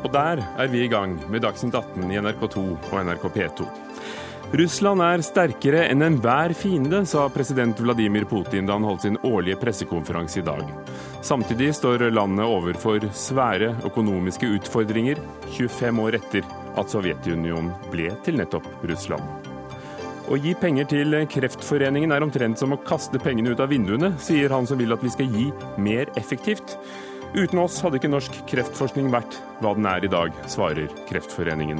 Og der er vi i gang med Dagsnytt 18 i NRK2 og NRK P2. Russland er sterkere enn enhver fiende, sa president Vladimir Putin da han holdt sin årlige pressekonferanse i dag. Samtidig står landet overfor svære økonomiske utfordringer 25 år etter at Sovjetunionen ble til nettopp Russland. Å gi penger til Kreftforeningen er omtrent som å kaste pengene ut av vinduene, sier han som vil at vi skal gi mer effektivt. Uten oss hadde ikke norsk kreftforskning vært hva den er i dag, svarer Kreftforeningen.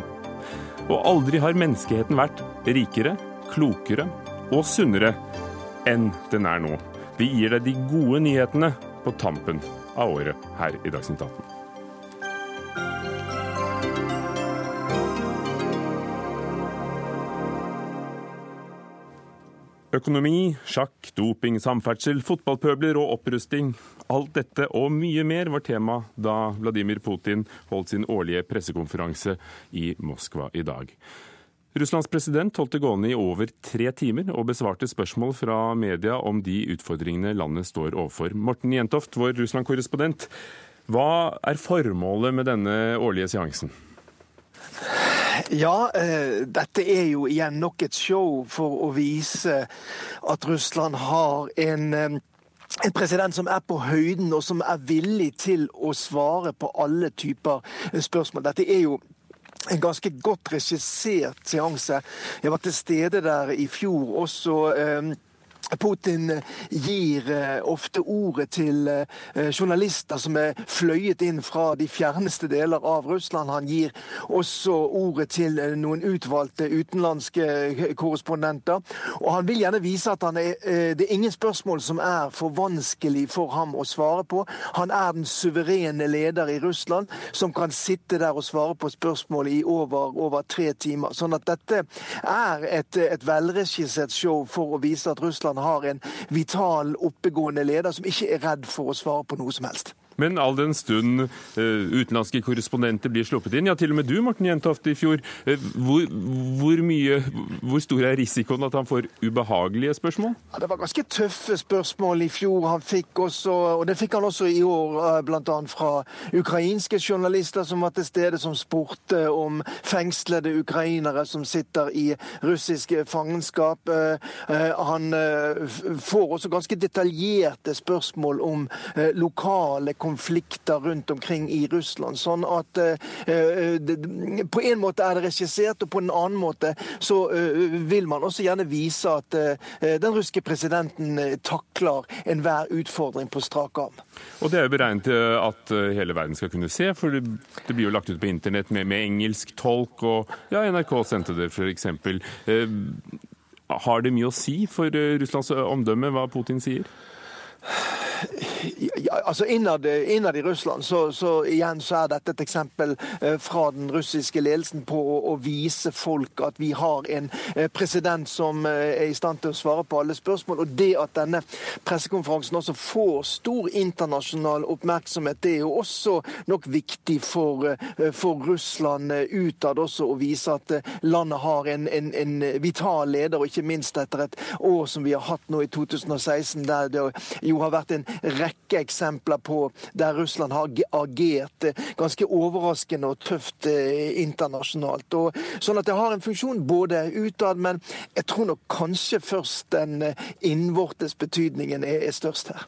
Og aldri har menneskeheten vært rikere, klokere og sunnere enn den er nå. Vi gir deg de gode nyhetene på tampen av året her i Dagsnytt 18. Økonomi, sjakk, doping, samferdsel, fotballpøbler og opprusting. Alt dette og mye mer var tema da Vladimir Putin holdt sin årlige pressekonferanse i Moskva i dag. Russlands president holdt det gående i over tre timer og besvarte spørsmål fra media om de utfordringene landet står overfor. Morten Jentoft, vår Russland-korrespondent, hva er formålet med denne årlige seansen? Ja, eh, dette er jo igjen nok et show for å vise at Russland har en eh, en president som er på høyden, og som er villig til å svare på alle typer spørsmål. Dette er jo en ganske godt regissert seanse. Jeg var til stede der i fjor også. Eh, Putin gir eh, ofte ordet til eh, journalister som er fløyet inn fra de fjerneste deler av Russland. Han gir også ordet til eh, noen utvalgte utenlandske korrespondenter. Og han vil gjerne vise at er, det er ingen spørsmål som er for vanskelig for ham å svare på. Han er den suverene leder i Russland som kan sitte der og svare på spørsmål i over, over tre timer. Sånn at dette er et, et velregissert show for å vise at Russland har en vital, oppegående leder som ikke er redd for å svare på noe som helst. Men all den stund uh, utenlandske korrespondenter blir sluppet inn, ja til og med du Morten Jentoft i fjor, uh, hvor, hvor, mye, hvor, stor er risikoen at han får ubehagelige spørsmål? Ja, det var ganske tøffe spørsmål i fjor. Han fikk også, og det fikk han også i år, eh, bl.a. fra ukrainske journalister som var til stede, som spurte om fengslede ukrainere som sitter i russisk fangenskap. Han får også ganske detaljerte spørsmål om lokale konflikter rundt omkring i Russland. Sånn at uh, det, på en måte er det regissert, og på en annen måte så uh, vil man også gjerne vise at den russiske presidenten takler enhver utfordring på strak arm. Og det er jo beregnet at hele verden skal kunne se, for det blir jo lagt ut på internett med, med engelsk tolk, og ja, NRK sendte det f.eks. Har det mye å si for Russlands omdømme hva Putin sier? Ja, altså innad, innad, i Russland så, så, igjen så er dette et eksempel eh, fra den russiske ledelsen på å, å, vise folk at vi har en eh, president som eh, er i stand til å svare på alle spørsmål. Og det at denne pressekonferansen også får stor internasjonal oppmerksomhet, det er jo også nok viktig for, for Russland utad også å vise at landet har en, en, en, vital leder, og ikke minst etter et år som vi har hatt nå i 2016, der det jo har vært en rekke eksempler på der Russland har agert ganske overraskende og tøft eh, internasjonalt. Og, sånn at det har en funksjon både utad, men jeg tror nok kanskje først den eh, innvortes betydningen er, er størst her.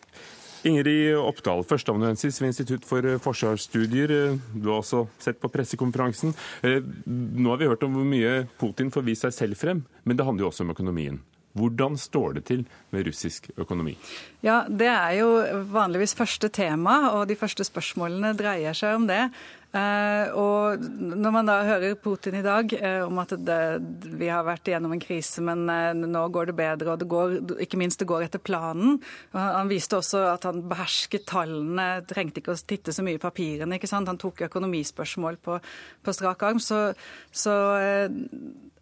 Ingrid Oppdal, førsteamanuensis ved Institutt for forsvarsstudier. Du har også sett på pressekonferansen. Eh, nå har vi hørt om hvor mye Putin får vist seg selv frem, men det handler jo også om økonomien. Hvordan står det til med russisk økonomi? Ja, Det er jo vanligvis første tema, og de første spørsmålene dreier seg om det. Uh, og når man da hører Putin i dag uh, om at det, vi har vært igjennom en krise, men uh, nå går det bedre, og det går, ikke minst det går etter planen. han viste også at han behersket tallene, trengte ikke å titte så mye i papirene. ikke sant? Han tok økonomispørsmål på, på strak arm. Så, så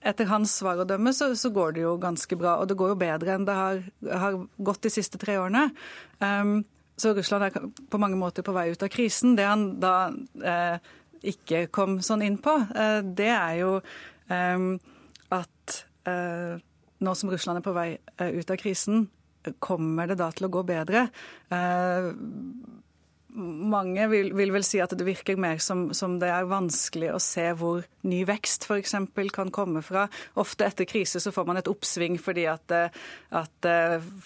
etter hans svar å dømme, så, så, går det jo ganske bra. Og det går jo bedre enn det har, har gått de siste tre årene. Um, så Russland er på mange måter på vei ut av krisen. Det han da eh, ikke kom sånn inn på, eh, det er jo eh, at eh, nå som Russland er på vei eh, ut av krisen, kommer det da til å gå bedre? Eh, mange vil, vil, vel si at det virker mer som, som, det er vanskelig å se hvor ny vekst f.eks. kan komme fra. Ofte etter krise så får man et oppsving fordi at, at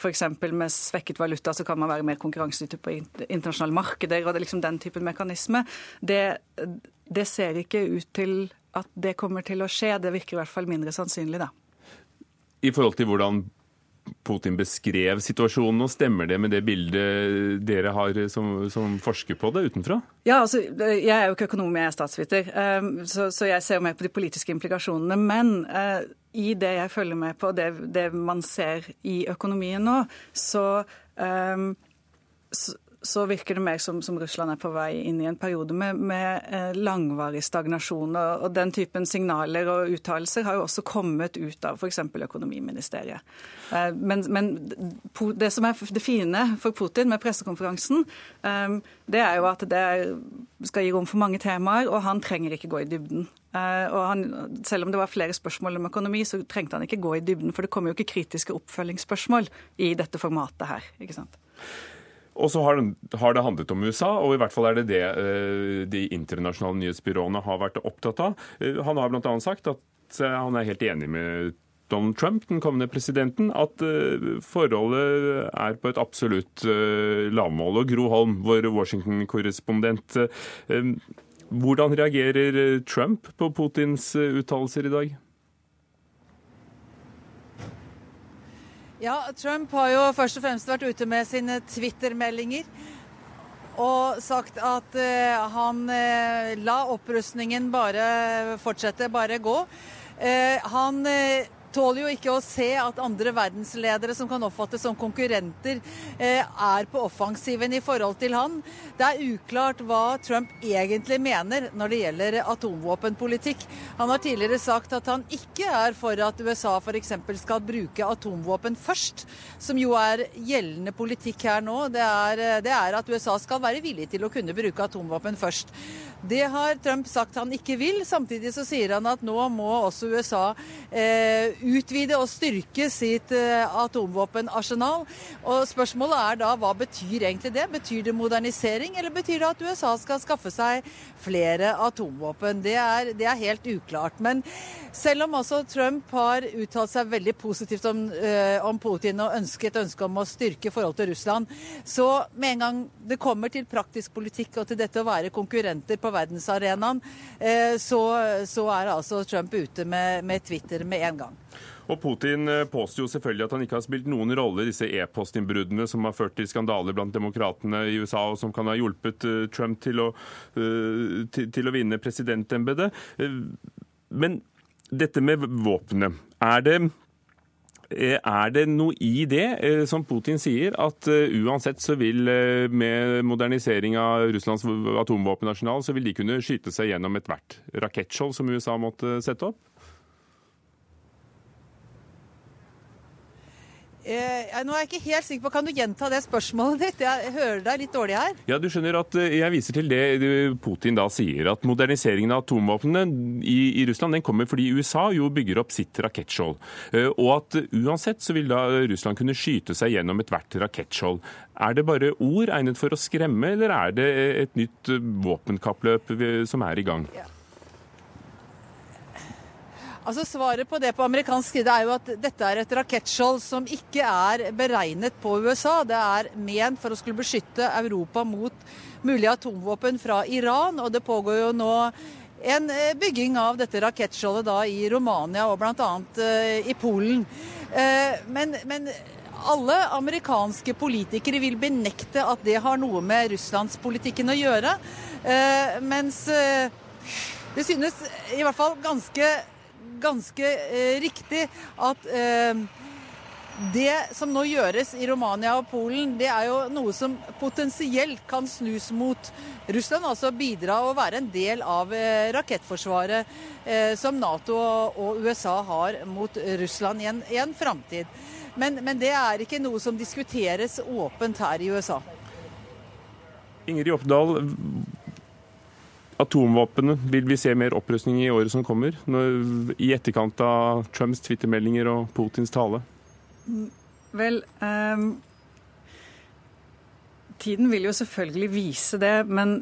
f.eks. med svekket valuta så kan man være mer konkurransedyktig på internasjonale markeder, og det er liksom den typen mekanisme. Det, det ser ikke ut til at det kommer til å skje. Det virker i hvert fall mindre sannsynlig, da. I forhold til hvordan Putin beskrev situasjonen, og stemmer det med det bildet dere har som, som, forsker på det utenfra? Ja, altså, Jeg er jo ikke økonom, jeg er statsviter, um, så, så, jeg ser jo mer på de politiske implikasjonene. Men uh, i det jeg følger med på, det, det man ser i økonomien nå, så, um, så så virker det mer som, som, Russland er på vei inn i en periode med, med eh, langvarig stagnasjon. Og, og, den typen signaler og uttalelser har jo også kommet ut av f.eks. økonomiministeriet. Eh, men, men, det som er det fine for Putin med pressekonferansen, eh, det er jo at det skal gi rom for mange temaer, og han trenger ikke gå i dybden. Og han, selv om det var flere spørsmål om økonomi, så trengte han ikke gå i dybden, for det kommer jo ikke kritiske oppfølgingsspørsmål i dette formatet her. ikke sant? Og så har, har, det handlet om USA, og i hvert fall er det det uh, de internasjonale nyhetsbyråene har vært opptatt av. Uh, han har bl.a. sagt at uh, han er helt enig med Donald Trump, den kommende presidenten, at forholdet er på et absolutt lavmål. Og Gro Holm, vår Washington-korrespondent, hvordan reagerer Trump på Putins uttalelser i dag? Ja, Trump har jo først og fremst vært ute med sine Twitter-meldinger og sagt at uh, han uh, la opprustningen bare fortsette, bare gå. Uh, han tåler jo ikke å se at andre verdensledere som kan oppfattes som konkurrenter, eh, er på offensiven i forhold til han. Det er uklart hva Trump egentlig mener når det gjelder atomvåpenpolitikk. Han har tidligere sagt at han ikke er for at USA f.eks. skal bruke atomvåpen først, som jo er gjeldende politikk her nå. Det er, det er at USA skal være villig til å kunne bruke atomvåpen først. Det har Trump sagt han ikke vil. Samtidig så sier han at nå må også USA eh, utvide og styrke sitt eh, atomvåpenarsenal. Og spørsmålet er da hva betyr egentlig det? Betyr det modernisering, eller betyr det at USA skal skaffe seg flere atomvåpen? Det er, det er helt uklart. Men selv om altså Trump har uttalt seg veldig positivt om, eh, om Putin og ønsket ønske om å styrke forholdet til Russland, så med en gang det kommer til praktisk politikk og til dette å være konkurrenter på verdensarenaen, eh, så, så, er altså Trump ute med, med Twitter med en gang. Og Putin eh, påstår jo selvfølgelig at han ikke har spilt noen rolle i disse e-postinnbruddene som har ført til skandaler blant demokratene i USA, og som kan ha hjulpet eh, Trump til å, til, til å vinne presidentembetet. Men dette med våpenet, er det Eh, er det noe i det, eh, som Putin sier, at eh, uansett så vil med modernisering av Russlands atomvåpenarsenal, så vil de kunne skyte seg gjennom ethvert rakettskjold som USA måtte sette opp? Eh, nå er jeg ikke helt sikker på, Kan du gjenta det spørsmålet ditt? Jeg hører deg litt dårlig her. Ja, du skjønner at eh, Jeg viser til det Putin da sier, at moderniseringen av atomvåpnene i, i, Russland den kommer fordi USA jo bygger opp sitt rakettskjold. Eh, og at uansett så vil da Russland kunne skyte seg gjennom ethvert rakettskjold. Er det bare ord egnet for å skremme, eller er det et nytt eh, våpenkappløp som er i gang? Ja. Altså Svaret på det på amerikansk side er jo at dette er et rakettskjold som ikke er beregnet på USA. Det er ment for å skulle beskytte Europa mot mulige atomvåpen fra Iran. Og det pågår jo nå en eh, bygging av dette rakettskjoldet da i Romania og bl.a. Eh, i Polen. Eh, men, men alle amerikanske politikere vil benekte at det har noe med russlandspolitikken å gjøre. Mens det synes i hvert fall ganske ganske eh, riktig at eh, det som nå gjøres i Romania og Polen, det er jo noe som potensielt kan snus mot Russland. Altså bidra og være en del av eh, rakettforsvaret eh, som Nato og USA har mot Russland i en, i en framtid. Men, men, det er ikke noe som diskuteres åpent her i USA. Ingrid Oppdal, Atomvåpnene, vil vi se mer opprustning i året som kommer? Når, I etterkant av Trumps twittermeldinger og Putins tale? Vel, um, Tiden vil jo selvfølgelig vise det, men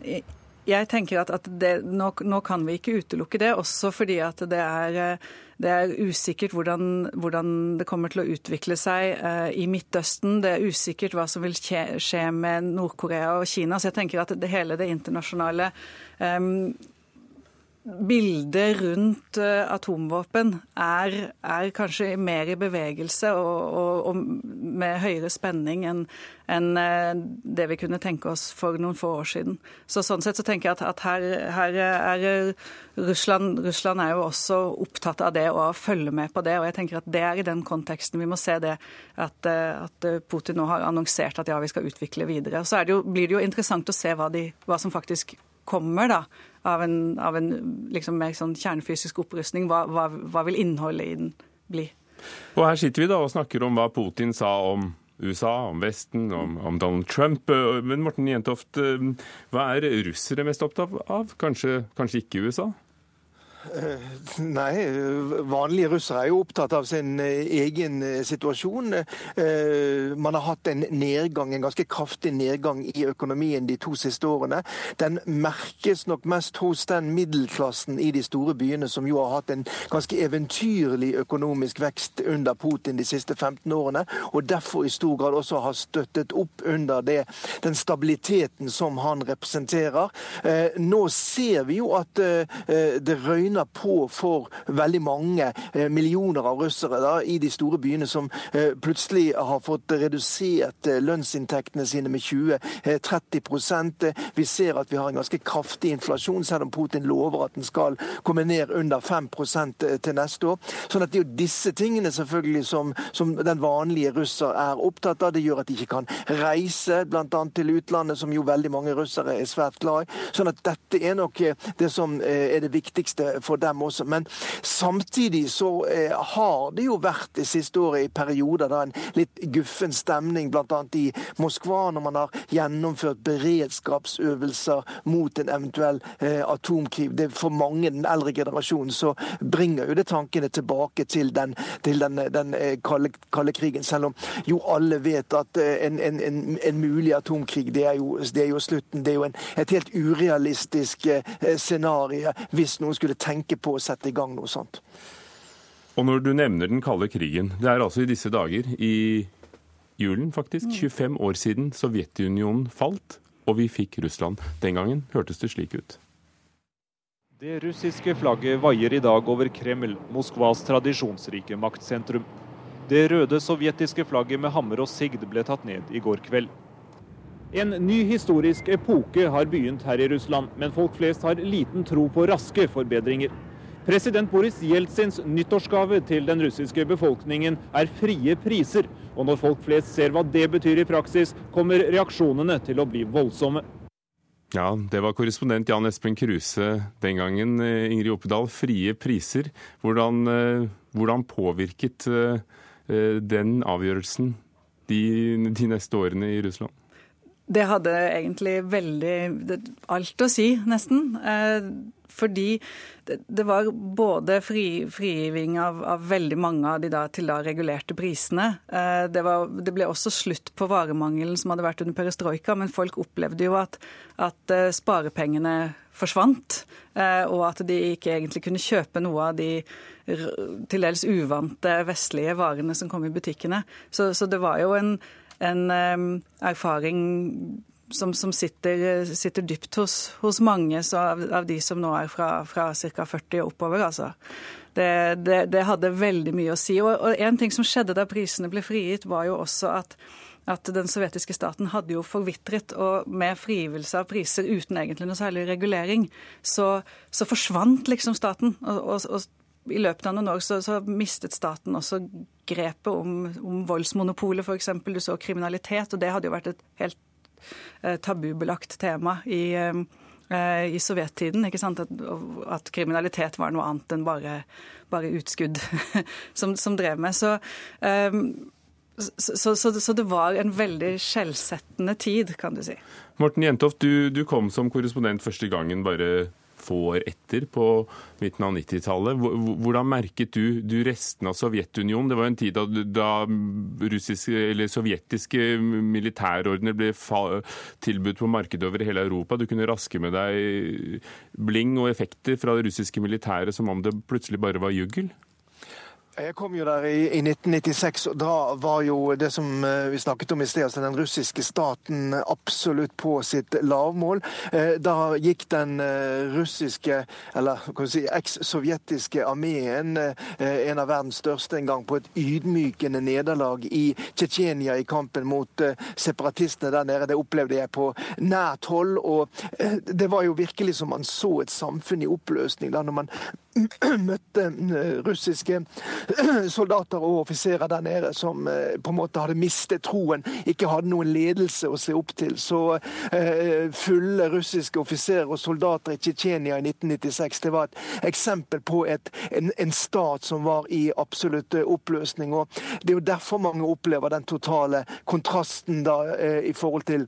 jeg tenker at, at det, nå, nå, kan vi ikke utelukke det, også fordi at det er, det er usikkert hvordan, hvordan, det kommer til å utvikle seg uh, i Midtøsten. Det er usikkert hva som vil skje, med Nord-Korea og Kina. Så jeg tenker at det, hele det internasjonale um, bildet rundt eh, atomvåpen er, er, kanskje mer i bevegelse og, og, og med høyere spenning enn en eh, det vi kunne tenke oss for noen få år siden. Så Sånn sett så tenker jeg at, at her, her, er Russland, Russland er jo også opptatt av det og følger med på det. og jeg tenker at Det er i den konteksten vi må se det at, eh, at Putin nå har annonsert at ja, vi skal utvikle videre. Så det jo, blir det jo interessant å se hva, de, hva som faktisk kommer da, av en, av en liksom mer sånn kjernefysisk opprustning. Hva, hva, hva, vil innholdet i den bli? Og Her sitter vi da og snakker om hva Putin sa om USA, om Vesten, om, om Donald Trump. Men Morten Jentoft, hva er russere mest opptatt av? Kanskje, kanskje ikke USA? Eh, nei, vanlige russere er jo opptatt av sin eh, egen eh, situasjon. Man har hatt en nedgang, en ganske kraftig nedgang i økonomien de to siste årene. Den merkes nok mest hos den middelklassen i de store byene, som jo har hatt en ganske eventyrlig økonomisk vekst under Putin de siste 15 årene, og derfor i stor grad også har støttet opp under det, den stabiliteten som han representerer. Nå ser vi jo at det røyner røyner på for veldig mange eh, millioner av russere da, i de store byene som eh, plutselig har fått redusert eh, lønnsinntektene sine med 20-30% Vi ser at vi har en ganske kraftig inflasjon, selv om Putin lover at den skal komme ned under 5% til neste år. Sånn at Det er jo disse tingene selvfølgelig som, som den vanlige russer er opptatt av. Det gjør at de ikke kan reise bl.a. til utlandet, som jo veldig mange russere er svært glad i. Sånn at dette er nok det som er det viktigste for dem også. Men samtidig så eh, har det jo vært det siste året i perioder da en litt guffen stemning, bl.a. i Moskva, når man har gjennomført beredskapsøvelser mot en eventuell eh, atomkrig. Det For mange, den eldre generasjonen, så bringer jo det tankene tilbake til den, til den, den eh, kalde, kalde, krigen. Selv om jo alle vet at en, en, en, en mulig atomkrig, det er, jo, det er jo slutten. Det er jo et helt urealistisk scenario hvis noen skulle tenke tenke på å sette i gang noe sånt. Og når du nevner den kalde krigen, det er altså i disse dager, i julen faktisk, 25 mm. år siden Sovjetunionen falt og vi fikk Russland. Den gangen hørtes det slik ut. Det russiske flagget vaier i dag over Kreml, Moskvas tradisjonsrike maktsentrum. Det røde sovjetiske flagget med hammer og sigd ble tatt ned i går kveld. En ny historisk epoke har begynt her i Russland, men folk flest har liten tro på raske forbedringer. President Boris Jeltsins nyttårsgave til den russiske befolkningen er frie priser. Og når folk flest ser hva det betyr i praksis, kommer reaksjonene til å bli voldsomme. Ja, det var korrespondent Jan Espen Kruse den gangen. Eh, Ingrid Oppedal, frie priser. Hvordan, eh, hvordan påvirket eh, den avgjørelsen de, de neste årene i Russland? Det hadde egentlig veldig alt å si, nesten. Eh, fordi det, var både fri, frigiving av, av, veldig mange av de da, til da regulerte prisene. Eh, det, var, det, ble også slutt på varemangelen som hadde vært under perestrojka, men folk opplevde jo at, at eh, sparepengene forsvant, og at de ikke egentlig kunne kjøpe noe av de til dels uvante vestlige varene som kom i butikkene. Så, så det var jo en en erfaring som, som sitter, sitter, dypt hos, hos mange av, av, de som nå er fra, fra ca. 40 og oppover. altså. Det, det, det, hadde veldig mye å si. Og, og en ting som skjedde da prisene ble frigitt, var jo også at at den sovjetiske staten hadde jo forvitret, og med frigivelse av priser uten egentlig noe særlig regulering, så, så forsvant liksom staten. Og, og, og, i løpet av noen år så, så mistet staten også grepet om, om voldsmonopolet, f.eks. Du så kriminalitet, og det hadde jo vært et helt eh, tabubelagt tema i, eh, i sovjettiden. ikke sant? At, at, kriminalitet var noe annet enn bare, bare utskudd som, som, drev med. Så, eh, så, så, så, det var en veldig skjellsettende tid, kan du si. Morten Jentoft, du, du kom som korrespondent første gangen bare få år etter, på midten av 90-tallet. Hvordan merket du, du resten av Sovjetunionen? Det var en tid da, da russiske, sovjetiske militærordner ble tilbudt på markedet over hele Europa. Du kunne raske med deg bling og effekter fra det russiske militæret som om det plutselig bare var juggel? Jeg kom jo der i, i, 1996, og da var jo det som eh, vi snakket om i sted, altså den russiske staten absolutt på sitt lavmål. Eh, da gikk den eh, russiske, eller kan si, eks-sovjetiske armeen, en av verdens største en gang, på et ydmykende nederlag i Tsjetsjenia i kampen mot separatistene der nede. Det opplevde jeg på nært hold. Og det var jo virkelig som man så et samfunn i oppløsning da når man møtte russiske soldater og offiserer der nede som eh, på en måte hadde mistet troen, ikke hadde noen ledelse å se opp til. Så eh, fulle russiske offiserer og soldater i Tsjetsjenia i 1996 det var et eksempel på et, en, en, stat som var i absolutt eh, oppløsning. og Det er jo derfor mange opplever den totale kontrasten da i forhold til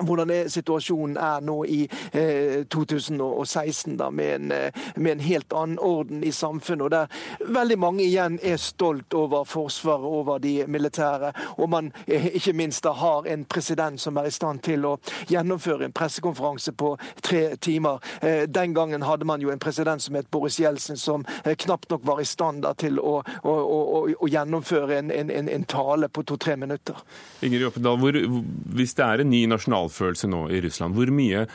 hvordan er situasjonen er nå i eh, 2016, da, med en, eh, med en, helt annen orden i samfunnet. og Der veldig mange igjen er stolt over Forsvaret, over de militære. Og man eh, ikke minst da har en president som er i stand til å gjennomføre en pressekonferanse på tre timer. Eh, den gangen hadde man jo en president som het Boris Jeltsin, som eh, knapt nok var i stand da, til å, å, å, å gjennomføre en, en, en, tale på to-tre minutter. Ingrid Oppedal, hvis det er en ny nasjonal nasjonalfølelse nå i Russland. Hvor mye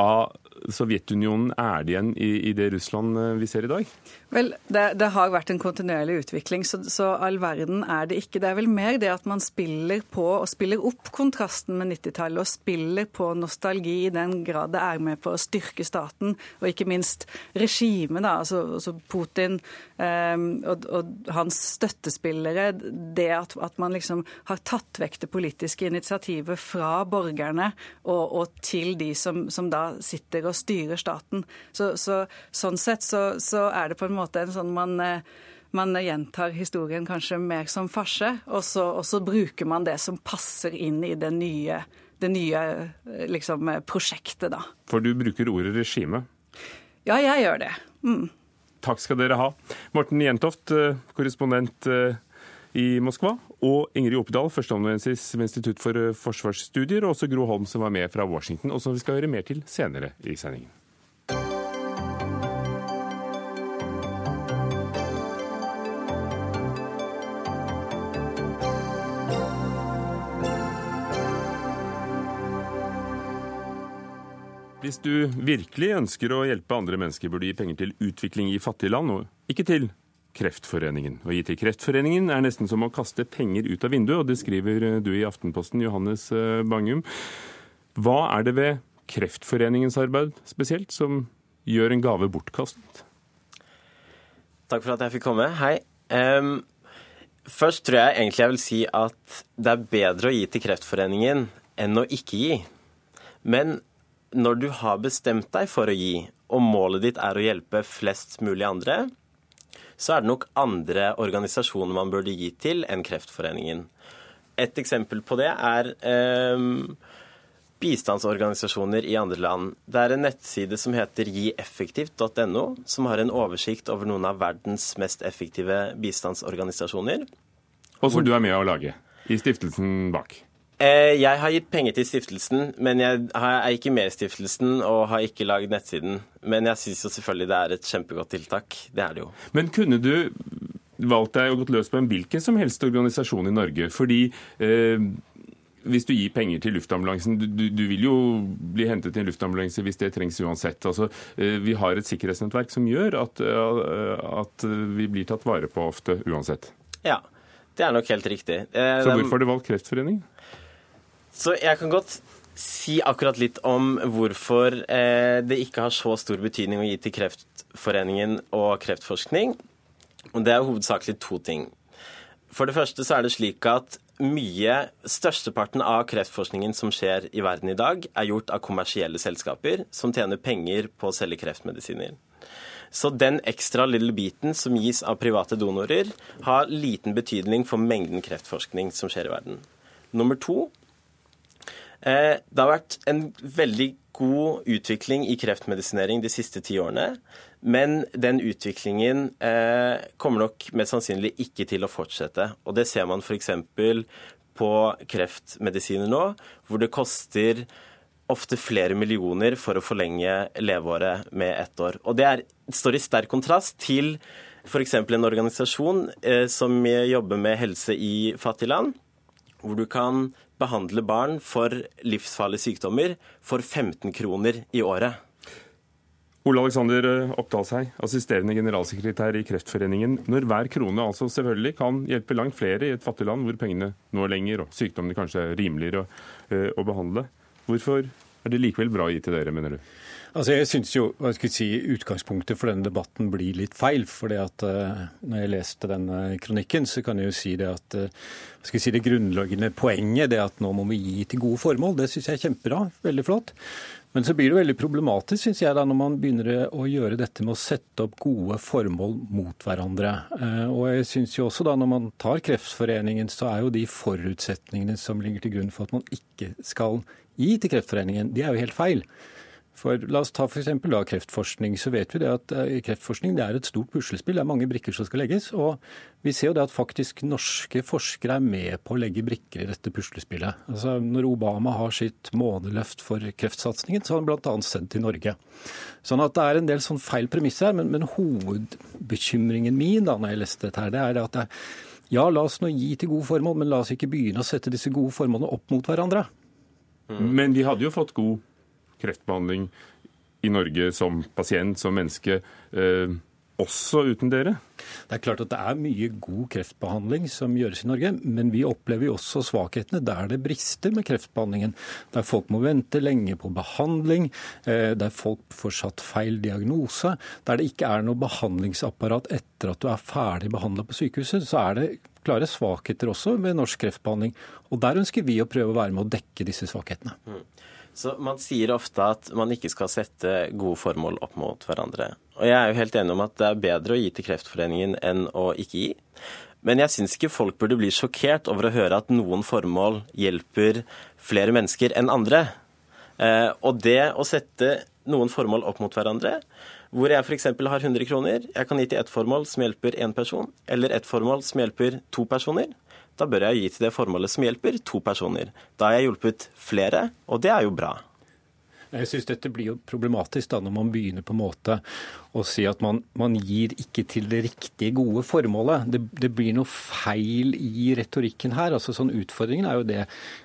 av Sovjetunionen er det igjen i, i det Russland eh, vi ser i dag? Vel, det, det, har vært en kontinuerlig utvikling, så, så, all verden er det ikke. Det er vel mer det at man spiller på og spiller opp kontrasten med 90-tallet, og spiller på nostalgi i den grad det er med på å styrke staten, og ikke minst regimet, altså, altså Putin eh, og, og, hans støttespillere. Det at, at, man liksom har tatt vekk det politiske initiativet fra borgerne og, og til de som, som, da sitter og styrer staten. Så, så sånn sett så, så er det på en måte en sånn man eh, man gjentar historien kanskje mer som farse, og så, og så, bruker man det som passer inn i det nye, det nye eh, liksom, prosjektet, da. For du bruker ordet regime? Ja, jeg gjør det. Mm. Takk skal dere ha. Morten Jentoft, eh, korrespondent i Moskva, og Ingrid Oppedal, førsteamanuensis ved Institutt for forsvarsstudier, og også Gro Holm, som var med fra Washington, og som vi skal høre mer til senere i sendingen. Hvis du virkelig ønsker å hjelpe andre mennesker, burde du gi penger til utvikling i fattige land, og ikke til Kreftforeningen. Å gi til Kreftforeningen er nesten som å kaste penger ut av vinduet, og det skriver du i Aftenposten, Johannes eh, Bangum. Hva er det ved Kreftforeningens arbeid spesielt som gjør en gave bortkastet? Takk for at jeg fikk komme. Hei. Um, først tror jeg egentlig jeg vil si at det er bedre å gi til Kreftforeningen enn å ikke gi. Men når du har bestemt deg for å gi, og målet ditt er å hjelpe flest mulig andre, så er det nok andre organisasjoner man burde gi til enn Kreftforeningen. Et eksempel på det er eh, bistandsorganisasjoner i andre land. Det er en nettside som heter gieffektivt.no, som har en oversikt over noen av verdens mest effektive bistandsorganisasjoner. Og som du er med å lage i stiftelsen bak? Eh, jeg har gitt penger til stiftelsen, men jeg er ikke med i stiftelsen og har ikke laget nettsiden. Men jeg syns jo selvfølgelig det er et kjempegodt tiltak. Det er det jo. Men kunne du valgt deg å gått løs på en hvilken som helst organisasjon i Norge? Fordi eh, hvis du gir penger til luftambulansen, du, du, vil jo bli hentet i en luftambulanse hvis det trengs uansett. Altså, eh, vi har et sikkerhetsnettverk som gjør at, eh, at, vi blir tatt vare på ofte uansett. Ja, det er nok helt riktig. Eh, Så hvorfor har du valgt Kreftforeningen? Så jeg kan godt si akkurat litt om hvorfor eh, det ikke har så stor betydning å gi til Kreftforeningen og kreftforskning. Og det er hovedsakelig to ting. For det første så er det slik at mye, Størsteparten av kreftforskningen som skjer i verden i dag, er gjort av kommersielle selskaper som tjener penger på å selge kreftmedisiner. Så den ekstra lille biten som gis av private donorer, har liten betydning for mengden kreftforskning som skjer i verden. Nummer to det har vært en veldig god utvikling i kreftmedisinering de siste ti årene. Men den utviklingen eh, kommer nok mest sannsynlig ikke til å fortsette. Og det ser man f.eks. på kreftmedisiner nå, hvor det koster ofte flere millioner for å forlenge leveåret med ett år. Og det er, står i sterk kontrast til f.eks. en organisasjon eh, som jobber med helse i fattige land, hvor du kan behandle barn for livsfarlige sykdommer for 15 kroner i året. Ole Alexander eh, Oppdalshei, assisterende generalsekretær i Kreftforeningen. Når hver krone altså selvfølgelig kan hjelpe langt flere i et fattig land hvor pengene når lenger og sykdommene kanskje er rimeligere å, eh, å behandle, hvorfor er det likevel bra å gi til dere, mener du? Altså jeg synes jo hva skal jeg si, Utgangspunktet for denne debatten blir litt feil. at uh, når jeg leste denne kronikken, så kan jeg jo si det at uh, skal jeg si, det grunnleggende poenget det at nå må vi gi til gode formål. Det syns jeg er kjempebra. Veldig flott. Men så blir det veldig problematisk synes jeg, da, når man begynner å gjøre dette med å sette opp gode formål mot hverandre. Uh, og jeg synes jo også da, Når man tar Kreftforeningen, så er jo de forutsetningene som ligger til grunn for at man ikke skal gi til Kreftforeningen, de er jo helt feil. For La oss ta f.eks. kreftforskning. så vet vi det at uh, Kreftforskning det er et stort puslespill. Det er mange brikker som skal legges. og Vi ser jo det at faktisk norske forskere er med på å legge brikker i dette puslespillet. Altså, når Obama har sitt måneløft for kreftsatsingen, så har han bl.a. sendt til Norge. Sånn at det er en del sånn feil premisser her. Men, men, hovedbekymringen min da når jeg leste dette, her, det er at det, ja, la oss nå gi til gode formål, men la oss ikke begynne å sette disse gode formålene opp mot hverandre. Men de hadde jo fått god kreftbehandling i Norge som pasient, som menneske, eh, også uten dere? Det er klart at det er mye god kreftbehandling som gjøres i Norge, men vi opplever jo også svakhetene der det brister med kreftbehandlingen. Der folk må vente lenge på behandling, eh, der folk får satt feil diagnose, der det ikke er noe behandlingsapparat etter at du er ferdig behandla på sykehuset, så er det klare svakheter også med norsk kreftbehandling. Og der ønsker vi å prøve å være med å dekke disse svakhetene. Mm. Så Man sier ofte at man ikke skal sette gode formål opp mot hverandre. Og Jeg er jo helt enig om at det er bedre å gi til Kreftforeningen enn å ikke gi. Men jeg syns ikke folk burde bli sjokkert over å høre at noen formål hjelper flere mennesker enn andre. Eh, og det å sette noen formål opp mot hverandre, hvor jeg f.eks. har 100 kroner, jeg kan gi til ett formål som hjelper én person, eller ett formål som hjelper to personer, da bør jeg gi til det formålet som hjelper to personer. Da har jeg hjulpet flere, og det er jo bra. Jeg synes dette blir jo problematisk da når man begynner på en måte å si at man, man gir ikke til det riktige, gode formålet. Det, det, blir noe feil i retorikken her. altså sånn Utfordringen er jo det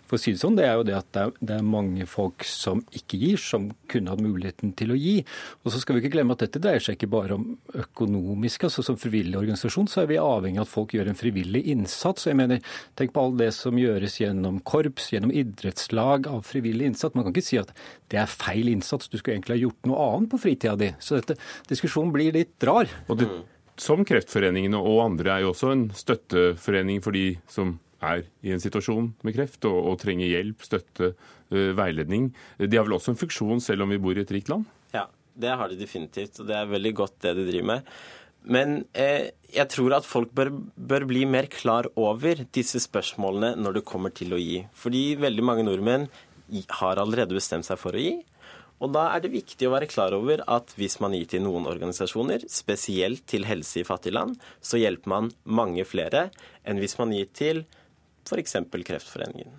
for å si det sånn, det er jo det at det er, mange folk som ikke gir, som kunne hatt muligheten til å gi. Og så skal vi ikke glemme at dette dreier seg ikke bare om økonomisk. altså Som frivillig organisasjon så er vi avhengig av at folk gjør en frivillig innsats. og jeg mener, Tenk på alt det som gjøres gjennom korps, gjennom idrettslag, av frivillig innsats. Man kan ikke si at det er feil innsats, du skulle egentlig ha gjort noe annet på fritida di. Så dette, diskusjonen blir litt rar. Og det, som Kreftforeningene og andre er jo også en støtteforening for de som er i en situasjon med kreft og, og trenger hjelp, støtte, uh, veiledning. De har vel også en funksjon selv om vi bor i et rikt land? Ja, det har de definitivt. Og det er veldig godt det de driver med. Men eh, jeg tror at folk bør, bør, bli mer klar over disse spørsmålene når det kommer til å gi. Fordi veldig mange nordmenn har allerede bestemt seg for å gi. Og da er det viktig å være klar over at hvis man gir til noen organisasjoner, spesielt til helse i fattige land, så hjelper man mange flere enn hvis man gir til f.eks. Kreftforeningen.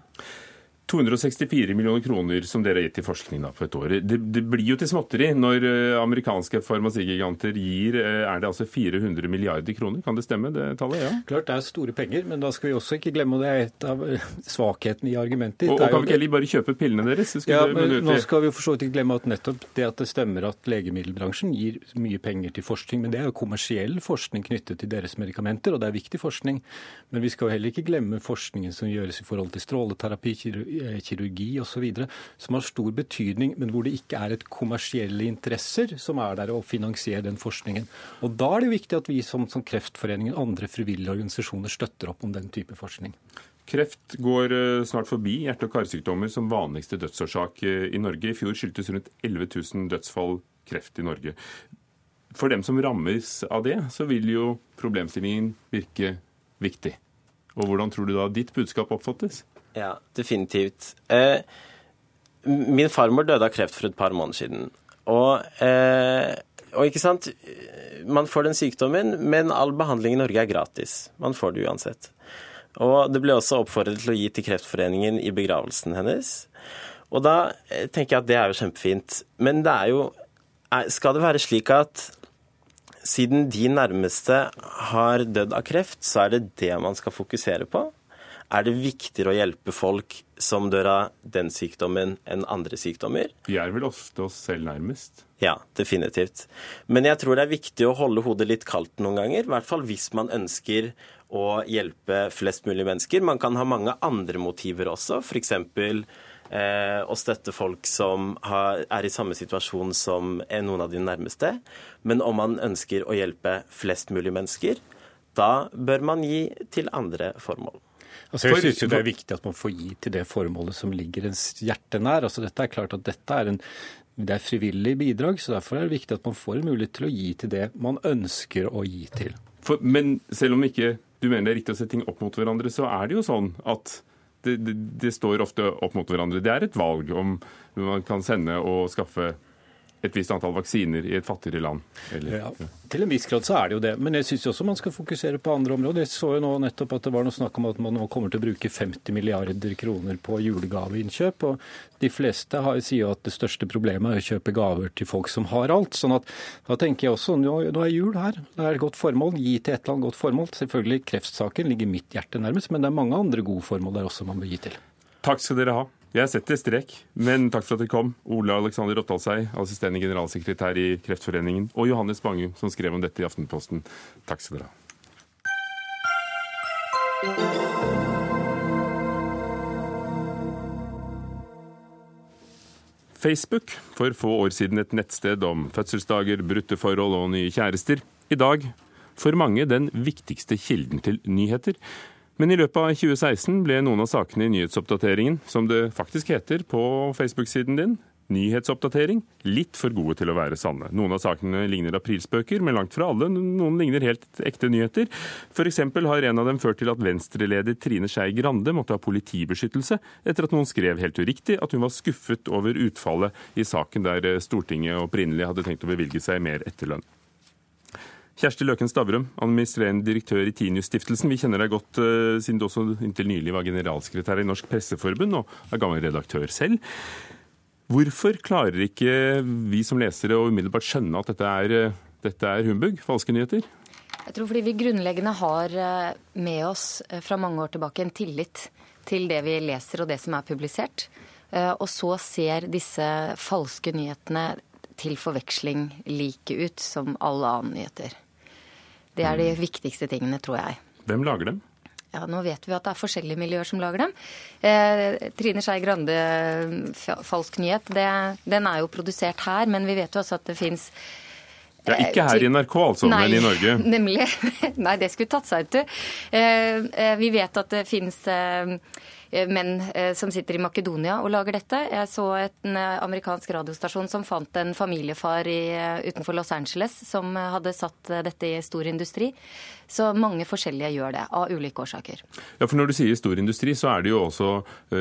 264 millioner kroner som dere har gitt til forskning da, på et år. Det, det, blir jo til småtteri når uh, amerikanske farmasigiganter gir uh, er det altså 400 milliarder kroner. Kan det stemme, det tallet? Ja. Klart det er store penger, men da skal vi også ikke glemme, og det er et av uh, svakhetene i argumentet Og, og kan vi ikke heller bare kjøpe pillene deres? Ja, men Nå skal vi jo for så vidt ikke glemme at nettopp det at det stemmer at legemiddelbransjen gir mye penger til forskning, men det er jo kommersiell forskning knyttet til deres medikamenter, og det er viktig forskning. Men vi skal jo heller ikke glemme forskningen som gjøres i forhold til stråleterapi, Eh, kirurgi osv., som har stor betydning, men hvor det ikke er et kommersielle interesser som er der å finansiere den forskningen. Og Da er det viktig at vi som, som Kreftforeningen og andre frivillige organisasjoner støtter opp om den type forskning. Kreft går eh, snart forbi hjerte- og karsykdommer som vanligste dødsårsak eh, i Norge. I fjor skyldtes rundt 11 000 dødsfall kreft i Norge. For dem som rammes av det, så vil jo problemstillingen virke viktig. Og hvordan tror du da ditt budskap oppfattes? Ja, definitivt. Eh, Min farmor døde av kreft for et par måneder siden. Og, eh, og ikke sant Man får den sykdommen, men all behandling i Norge er gratis. Man får det uansett. Og det ble også oppfordret til å gi til Kreftforeningen i begravelsen hennes. Og da eh, tenker jeg at det er jo kjempefint. Men det er jo Skal det være slik at siden de nærmeste har dødd av kreft, så er det det man skal fokusere på? Er det viktigere å hjelpe folk som dør av den sykdommen enn andre sykdommer? Vi er vel ofte oss selv nærmest? Ja, definitivt. Men jeg tror det er viktig å holde hodet litt kaldt noen ganger. I hvert fall hvis man ønsker å hjelpe flest mulig mennesker. Man kan ha mange andre motiver også, f.eks. Eh, å støtte folk som har, er i samme situasjon som noen av de nærmeste. Men om man ønsker å hjelpe flest mulig mennesker, da bør man gi til andre formål. Altså jeg synes jo Det er viktig at man får gi til det formålet som ligger ens hjerte nær. Altså dette er klart at dette er en det er frivillig bidrag, så derfor er det viktig at man får en mulighet til å gi til det man ønsker å gi til. For, men selv om ikke du mener det er riktig å sette ting opp mot hverandre, så er det jo sånn at det, det, det, står ofte opp mot hverandre. Det er et valg om man kan sende og skaffe et visst antall vaksiner i et fattigere land. Eller, ja, til en viss grad så er det jo det. Men jeg syns også man skal fokusere på andre områder. Jeg så jo nå nettopp at det var noe snakk om at man nå kommer til å bruke 50 milliarder kroner på julegaveinnkjøp. Og de fleste har, sier jo at det største problemet er å kjøpe gaver til folk som har alt. sånn at da tenker jeg også nå, nå er jul her. Det er et godt formål. Gi til et eller annet godt formål. Selvfølgelig kreftsaken ligger mitt hjerte nærmest, men det er mange andre gode formål der også man bør gi til. Takk skal dere ha. Jeg setter strek, men takk for at dere kom. Ole Alexander Rottalsei, assisterende generalsekretær i Kreftforeningen, og Johannes Bangum, som skrev om dette i Aftenposten. Takk skal dere ha. Facebook, for få år siden et nettsted om fødselsdager, brutte forhold og nye kjærester. I dag for mange den viktigste kilden til nyheter. Men i løpet av 2016 ble noen av sakene i nyhetsoppdateringen, som det faktisk heter på Facebook-siden din, nyhetsoppdatering, litt for gode til å være sanne. Noen av sakene ligner aprilspøker, men langt fra alle. Noen ligner helt ekte nyheter. F.eks. har en av dem ført til at venstreleder Trine Skei Grande måtte ha politibeskyttelse etter at noen skrev helt uriktig at hun var skuffet over utfallet i saken der Stortinget opprinnelig hadde tenkt å bevilge seg mer etterlønn. Kjersti Løken Stavrum, administrerende direktør i Tinius-stiftelsen. Vi kjenner deg godt uh, siden du også inntil nylig var generalsekretær i Norsk Presseforbund og er gammel redaktør selv. Hvorfor klarer ikke vi som lesere å umiddelbart skjønne at dette er, uh, dette er humbug, falske nyheter? Jeg tror fordi vi grunnleggende har uh, med oss fra mange år tilbake en tillit til det vi leser og det som er publisert. Og så ser disse falske nyhetene til forveksling like ut som alle andre nyheter. Det er de viktigste tingene, tror jeg. Hvem lager dem? Ja, Nå vet vi at det er forskjellige miljøer som lager dem. Eh, Trine Skei Grande, falsk nyhet, det, den er jo produsert her, men vi vet jo også at det fins ja, Ikke her i NRK, altså, nei, men i Norge. Nemlig. Nei, det skulle tatt seg ut, du. Eh, eh, vi vet at det fins eh, Eh, menn eh, som sitter i Makedonia og lager dette. Jeg så en eh, amerikansk radiostasjon som fant en familiefar i, utenfor Los Angeles som hadde satt dette i stor industri. Så mange forskjellige gjør det, av ulike årsaker. Ja, for Når du sier stor industri, så er det jo også ø,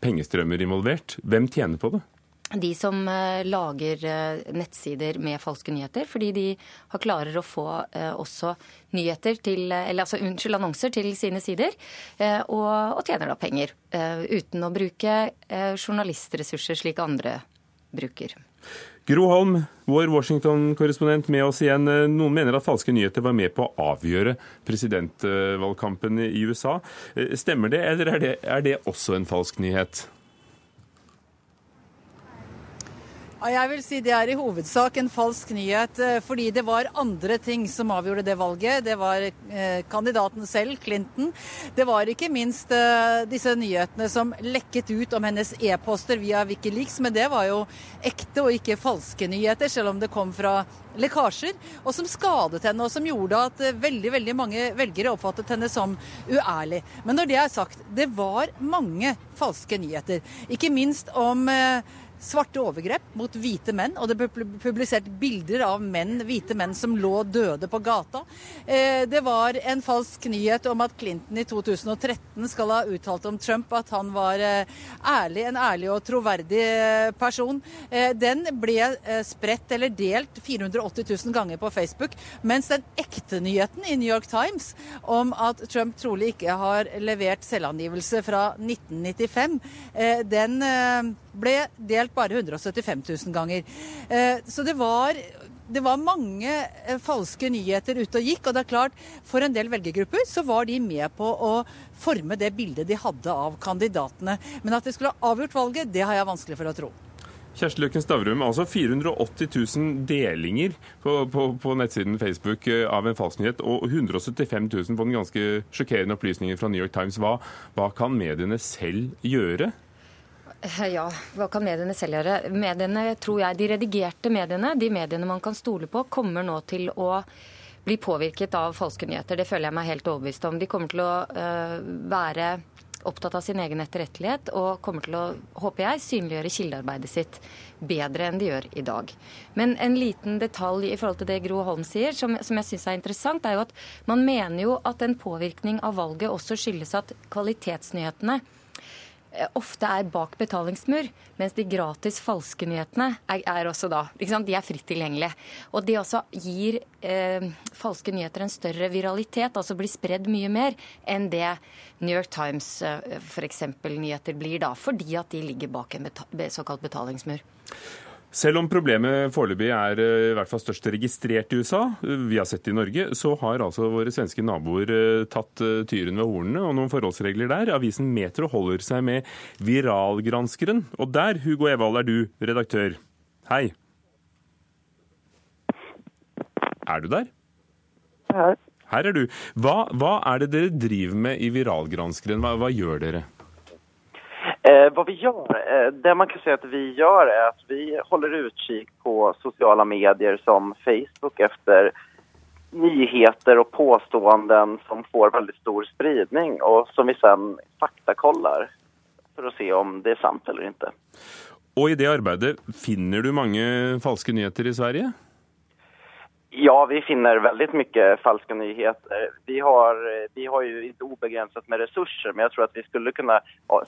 pengestrømmer involvert. Hvem tjener på det? De som eh, lager eh, nettsider med falske nyheter, fordi de har klarer å få eh, også nyheter til, eller altså unnskyld, annonser til sine sider, og, og tjener da penger. Uten å bruke journalistressurser slik andre bruker. Gro Holm, vår Washington-korrespondent med oss igjen. Noen mener at falske nyheter var med på å avgjøre presidentvalgkampen i USA. Stemmer det, eller er det, er det også en falsk nyhet? Jeg vil si Det er i hovedsak en falsk nyhet, eh, fordi det var andre ting som avgjorde det valget. Det var eh, kandidaten selv, Clinton. Det var ikke minst eh, disse nyhetene som lekket ut om hennes e-poster via Wikileaks, men det var jo ekte og ikke falske nyheter, selv om det kom fra lekkasjer, og som skadet henne, og som gjorde at veldig veldig mange velgere oppfattet henne som uærlig. Men når det er sagt, det var mange falske nyheter. Ikke minst om svarte overgrep mot hvite menn, og det ble publisert bilder av menn, hvite menn som lå døde på gata. Eh, det var en falsk nyhet om at Clinton i 2013 skal ha uttalt om Trump at han var eh, ærlig, en ærlig og troverdig eh, person. Den ble spredt eller delt 480 000 ganger på Facebook, mens den ekte nyheten i New York Times om at Trump trolig ikke har levert selvangivelse fra 1995, den ble delt bare 175 000 ganger. Eh, så det var, det var mange eh, falske nyheter ute og gikk. Og det er klart, for en del velgergrupper så var de med på å forme det bildet de hadde av kandidatene. Men at de skulle ha avgjort valget, det har jeg vanskelig for å tro. Kjersti Løken Stavrum, altså 480 000 delinger på, på, på, nettsiden Facebook eh, av en falsk nyhet, og 175 000 på den ganske sjokkerende opplysningen fra New York Times. Hva, hva kan mediene selv gjøre? Ja, hva kan mediene selv gjøre? Mediene, tror jeg, De redigerte mediene, de mediene man kan stole på, kommer nå til å bli påvirket av falske nyheter. Det føler jeg meg helt overbevist om. De kommer til å uh, være opptatt av sin egen etterrettelighet og kommer til å, håper jeg, synliggjøre kildearbeidet sitt bedre enn de gjør i dag. Men en liten detalj i forhold til det Gro Holm sier, som, som jeg syns er interessant, er jo at man mener jo at en påvirkning av valget også skyldes at kvalitetsnyhetene Eh, ofte er bak betalingsmur, mens de gratis falske nyhetene er, er også da De er fritt tilgjengelige. Og det også gir eh, falske nyheter en større viralitet, altså blir spredd mye mer enn det New York Times eh, f.eks. nyheter blir da, fordi at de ligger bak en beta såkalt betalingsmur. Selv om problemet foreløpig er eh, i hvert fall størst registrert i USA, eh, vi har sett det i Norge, så har altså våre svenske naboer eh, tatt tyren ved hornene og noen forholdsregler der. Avisen Metro holder seg med viralgranskeren. Og der, Hugo Evald, er du redaktør. Hei. Er du der? Her. Her er du. Hva, hva er det dere driver med i viralgranskeren? Hva, hva gjør dere? Eh, vad vi gör, eh, det man kan säga att vi gör är att vi håller utkik på sociala medier som Facebook efter nyheter och påståenden som får väldigt stor spridning och som vi sen faktakollar för att se om det är sant eller inte. Og i det arbeidet, finner du mange falske nyheter i Sverige? Ja, vi finner veldig mye falske nyheter. Vi har, vi har jo ikke ubegrenset med ressurser, men jeg tror at vi skulle kunne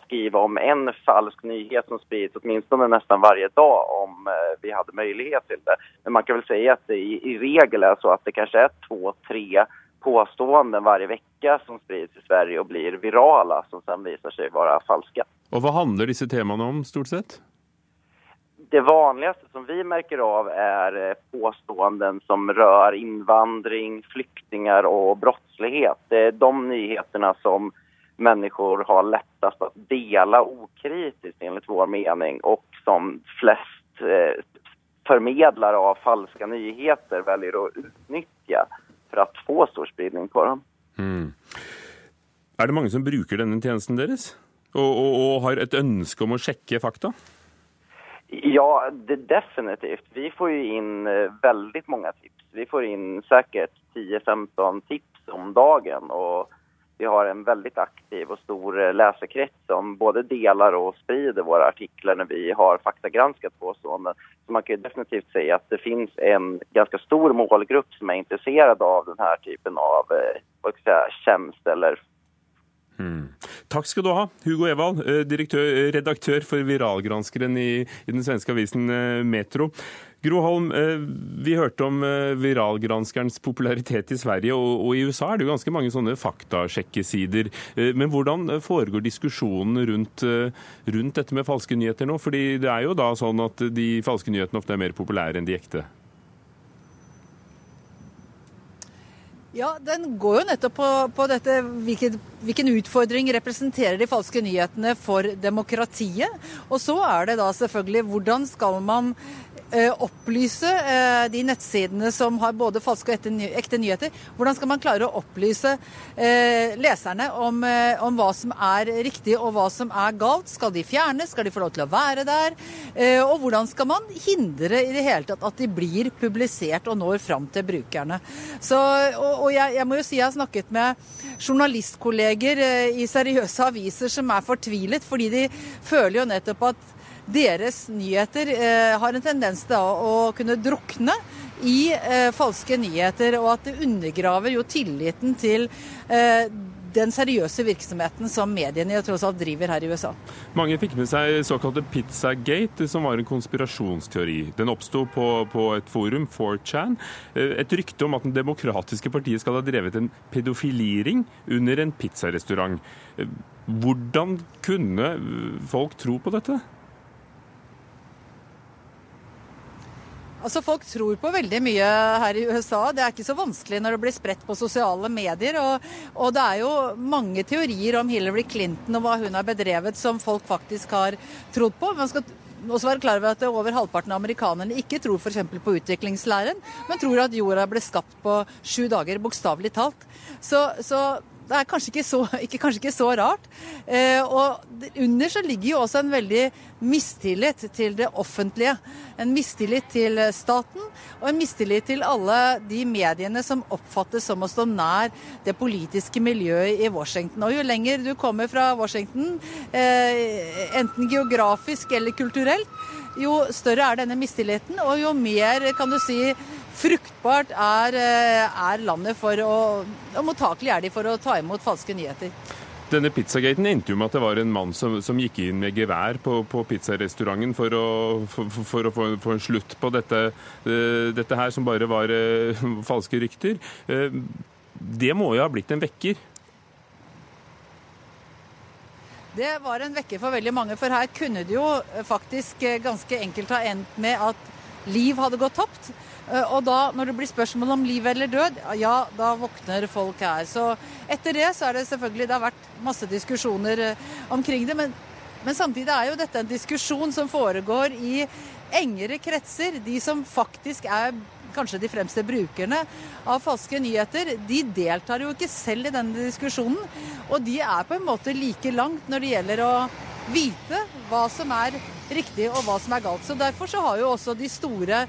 skrive om en falsk nyhet som åtminstone nesten hver dag om eh, vi hadde mulighet til det. Men man kan vel si at det i, i regel er så at det kanskje er to-tre påstående hver uke som sprids i Sverige og blir virale, som sen seg å være falske. Og Hva handler disse temaene om stort sett? Det vanligaste som vi märker av är eh, påståenden som rör invandring, flyktingar och brottslighet. Det är de nyheterna som människor har lättast att dela okritiskt enligt vår mening och som flest eh, förmedlare av falska nyheter väljer att utnyttja för att få stor spridning på dem. Mm. Er det mange som bruker denne tjenesten deres? Og, og, og har et ønske om å sjekke fakta? Ja, det, definitivt. Vi får ju in veldig mange tips. Vi får in säkert 10-15 tips om dagen Og vi har en veldig aktiv og stor eh, läsekrets som både deler og sprider våre artikler når vi har faktagranskat på. Så man kan definitivt si at det finnes en ganske stor målgrupp som er intresserad av denne typen av eh, eller eller Hmm. Takk skal du ha, Hugo Evald, eh, eh, redaktør for Viralgranskeren i, i, den svenske avisen eh, Metro. Gro Holm, vi hørte om viralgranskerens popularitet i Sverige, og, i USA er det jo ganske mange sånne faktasjekkesider. Men hvordan foregår diskusjonen rundt, rundt dette med falske nyheter nå? Fordi det er jo da sånn at de falske nyhetene ofte er mer populære enn de ekte. Ja, Den går jo nettopp på, på dette hvilken, hvilken, utfordring representerer de falske nyhetene for demokratiet. Og så er det da selvfølgelig hvordan skal man Eh, opplyse eh, de nettsidene som har både falske og ekte nyheter? Hvordan skal man klare å opplyse eh, leserne om, om, hva som er riktig og hva som er galt? Skal de fjernes? Skal de få lov til å være der? Og hvordan skal man hindre i det hele tatt at de blir publisert og når fram til brukerne? Så, og, og jeg, jeg, må jo si jeg har snakket med journalistkolleger i seriøse aviser som er fortvilet, fordi de føler jo nettopp at deres nyheter eh, har en tendens til å kunne drukne i eh, falske nyheter, og at det undergraver jo tilliten til eh, den seriøse virksomheten som mediene tross alt driver her i USA. Mange fikk med seg såkalte Pizzagate, som var en konspirasjonsteori. Den oppsto på, på, et forum, 4chan. Eh, et rykte om at Det demokratiske partiet skal ha drevet en pedofiliring under en pizzarestaurant. Eh, hvordan kunne folk tro på dette? Altså Folk tror på veldig mye her i USA. Det er ikke så vanskelig når det blir spredt på sosiale medier. Og, og, det er jo mange teorier om Hillary Clinton og hva hun har bedrevet som folk faktisk har trodd på. Man skal også være klar over at over halvparten av amerikanerne ikke tror f.eks. på utviklingslæren, men tror at jorda ble skapt på sju dager, bokstavelig talt. Så, så det er kanskje ikke så, ikke, kanskje ikke så rart. Eh, og under så ligger jo også en veldig mistillit til det offentlige. En mistillit til staten, og en mistillit til alle de mediene som oppfattes som å stå nær det politiske miljøet i Washington. Og jo lenger du kommer fra Washington, eh, enten geografisk eller kulturelt, jo større er denne mistilliten, og jo mer, kan du si, fruktbart er, eh, er landet for å Og mottakelig er de for å ta imot falske nyheter. Denne pizzagaten endte jo med at det var en mann som, som gikk inn med gevær på, på pizzarestauranten for å, for, for å få, få en slutt på dette, uh, dette, her, som bare var uh, falske rykter. Det må jo ha blitt en vekker? Det var en vekker for veldig mange, for her kunne det jo faktisk ganske enkelt ha endt med at liv hadde gått tapt. Eh, og da, når det blir spørsmål om liv eller død, ja, da våkner folk her. Så etter det så er det selvfølgelig Det har vært masse diskusjoner eh, omkring det. Men, men samtidig er jo dette en diskusjon som foregår i engere kretser. De som faktisk er kanskje de fremste brukerne av falske nyheter, de deltar jo ikke selv i denne diskusjonen. Og de er på en måte like langt når det gjelder å vite hva som er riktig og hva som er galt. Så Derfor så har jo også de store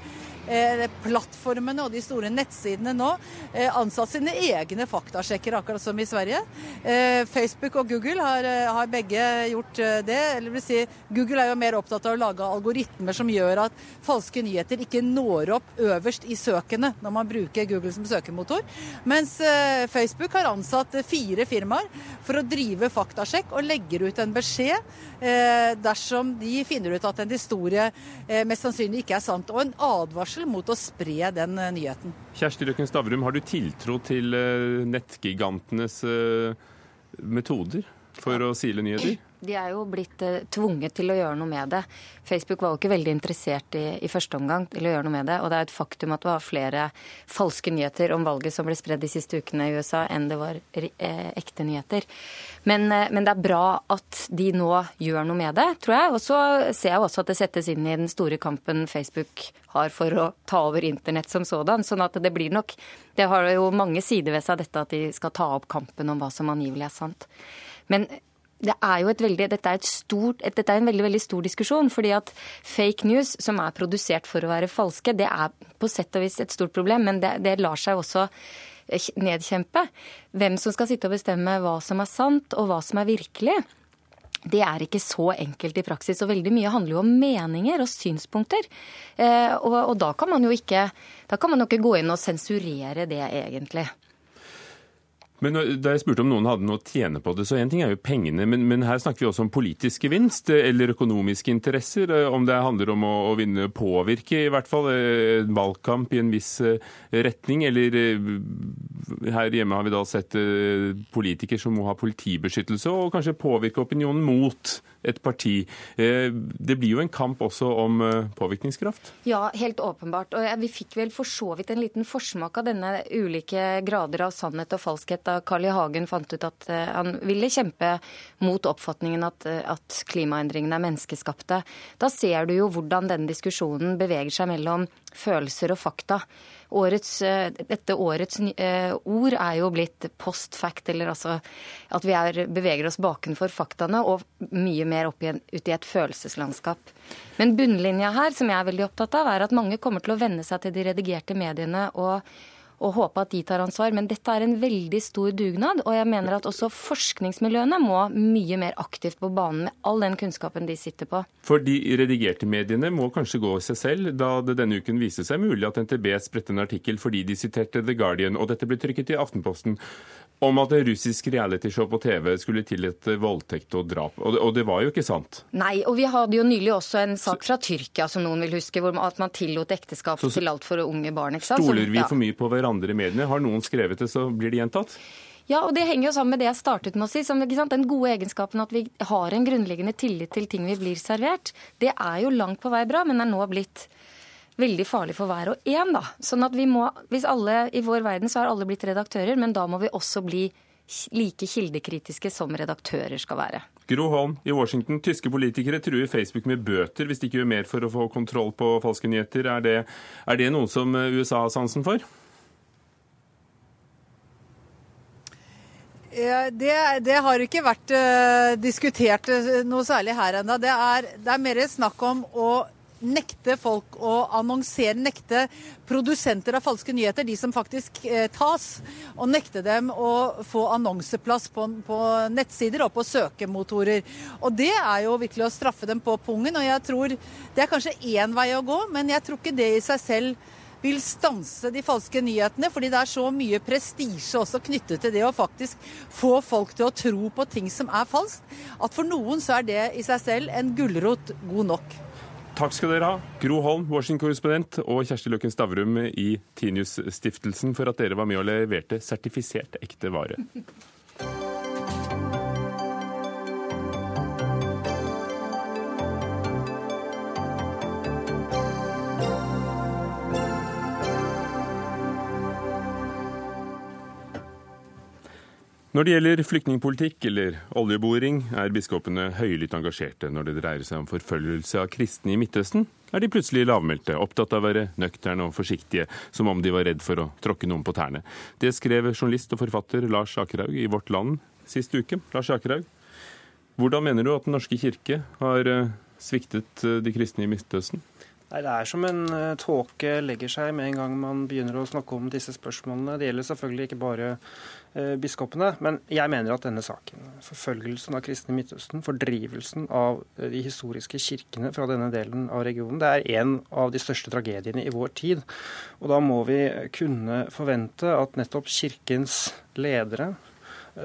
plattformene og de store nettsidene nå eh, ansatt sine egne faktasjekkere, akkurat som i Sverige. Eh, Facebook og Google har, har begge gjort det. eller vil si, Google er jo mer opptatt av å lage algoritmer som gjør at falske nyheter ikke når opp øverst i søkene når man bruker Google som søkemotor. Mens Facebook har ansatt fire firmaer for å drive faktasjekk og legger ut en beskjed dersom de finner ut at en historie mest sannsynlig ikke er sant. Og en advarsel advarsel mot å spre den eh, nyheten. Kjersti Røkken Stavrum, har du tiltro til eh, nettgigantenes eh, metoder for å sile nyheter? De er jo blitt uh, tvunget til å gjøre noe med det. Facebook var jo ikke veldig interessert i, i, første omgang til å gjøre noe med det. Og det er et faktum at det var flere falske nyheter om valget som ble spredd de siste ukene i USA, enn det var eh, ekte nyheter. Men, eh, men, det er bra at de nå gjør noe med det, tror jeg. Og så ser jeg også at det settes inn i den store kampen Facebook har for å ta over internett som sådan. Sånn at det blir nok Det har jo mange sider ved seg, dette at de skal ta opp kampen om hva som angivelig er sant. Men det er jo et veldig, dette, er stort, dette er en veldig veldig stor diskusjon. fordi at fake news, som er produsert for å være falske, det er på sett og vis et stort problem. Men det, det lar seg også eh, nedkjempe. Hvem som skal sitte og bestemme hva som er sant og hva som er virkelig. Det er ikke så enkelt i praksis, og veldig mye handler jo om meninger og synspunkter. Eh, og, og da kan man jo ikke, da kan man jo ikke gå inn og sensurere det, egentlig. Men da jeg spurte om noen hadde noe å tjene på det, så én ting er jo pengene, men, men, her snakker vi også om politisk gevinst eller økonomiske interesser. Eh, om det handler om å, å vinne, påvirke i hvert fall eh, en valgkamp i en viss eh, retning. Eller her hjemme har vi da sett politikere som må ha politibeskyttelse og kanskje påvirke opinionen mot et parti. Det blir jo en kamp også om påvirkningskraft? Ja, helt åpenbart. Og vi fikk vel for så vidt en liten forsmak av denne ulike grader av sannhet og falskhet da Carl I. Hagen fant ut at eh, han ville kjempe mot oppfatningen at, eh, at klimaendringene er menneskeskapte. Da ser du jo hvordan denne diskusjonen beveger seg mellom følelser og fakta. Årets, eh, dette årets ord er jo blitt post fact, eller altså at vi er, beveger oss bakenfor faktaene og mye mer opp i ut i et følelseslandskap. Men bunnlinja her, som jeg er veldig opptatt av, er at mange kommer til å venne seg til de redigerte mediene og og håpe at de tar ansvar. Men dette er en veldig stor dugnad, og jeg mener at også forskningsmiljøene må mye mer aktivt på banen med all den kunnskapen de sitter på. For de redigerte mediene må kanskje gå i seg selv, da det denne uken viste seg mulig at NTB spredte en artikkel fordi de siterte The Guardian, og dette ble trykket i Aftenposten om at en russisk realityshow på TV skulle tillate voldtekt og drap. Og det, og det, var jo ikke sant. Nei, og vi hadde jo nylig også en sak fra Tyrkia som noen vil huske, hvor at man tillot ekteskap så, til altfor unge barn. ikke sant? Stoler vi for mye på hverandre i mediene? Har noen skrevet det, så blir det gjentatt? Ja, og Det henger jo sammen med det jeg startet med å si. Som, Den gode egenskapen at vi har en grunnleggende tillit til ting vi blir servert. Det er jo langt på vei bra, men er nå blitt veldig farlig for hver og en. da. Sånn at vi må, hvis alle I vår verden så har alle blitt redaktører, men da må vi også bli like kildekritiske som redaktører skal være. Gro Holm i Washington. Tyske politikere truer Facebook med bøter hvis de ikke gjør mer for å få kontroll på falske nyheter. Er det, er det noe som USA har sansen for? Ja, det, det, har ikke vært uh, diskutert uh, noe særlig her ennå. Det, det, er mer snakk om å nekte folk å annonsere, nekte produsenter av falske nyheter, de som faktisk eh, tas, og nekte dem å få annonseplass på, på, nettsider og på søkemotorer. Og Det er jo virkelig å straffe dem på pungen. og jeg tror Det er kanskje én vei å gå, men jeg tror ikke det i seg selv vil stanse de falske nyhetene, fordi det er så mye prestisje også knyttet til det å faktisk få folk til å tro på ting som er falskt, at for noen så er det i seg selv en gulrot god nok. Takk skal dere ha, Gro Holm, Washington-korrespondent, og Kjersti Løkken Stavrum i Tinius-stiftelsen, for at dere var med og leverte sertifisert ekte vare. Når det gjelder flyktningpolitikk eller oljeboring, er biskopene høylytt engasjerte. Når det dreier seg om forfølgelse av kristne i Midtøsten, er de plutselig lavmælte, opptatt av å være nøkterne og forsiktige, som om de var redd for å tråkke noen på tærne. Det skrev journalist og forfatter Lars Akerhaug i Vårt Land sist uke. Lars Akerhaug, hvordan mener du at Den norske kirke har eh, sviktet eh, de kristne i Midtøsten? Nei, Det er som en eh, tåke legger seg med en gang man begynner å snakke om disse spørsmålene. Det gjelder selvfølgelig ikke bare Eh, biskopene. Men jeg mener at denne saken, forfølgelsen av kristne i Midtøsten, fordrivelsen av eh, de historiske kirkene fra denne delen av regionen, det er en av de største tragediene i vår tid. Og da må vi kunne forvente at nettopp kirkens ledere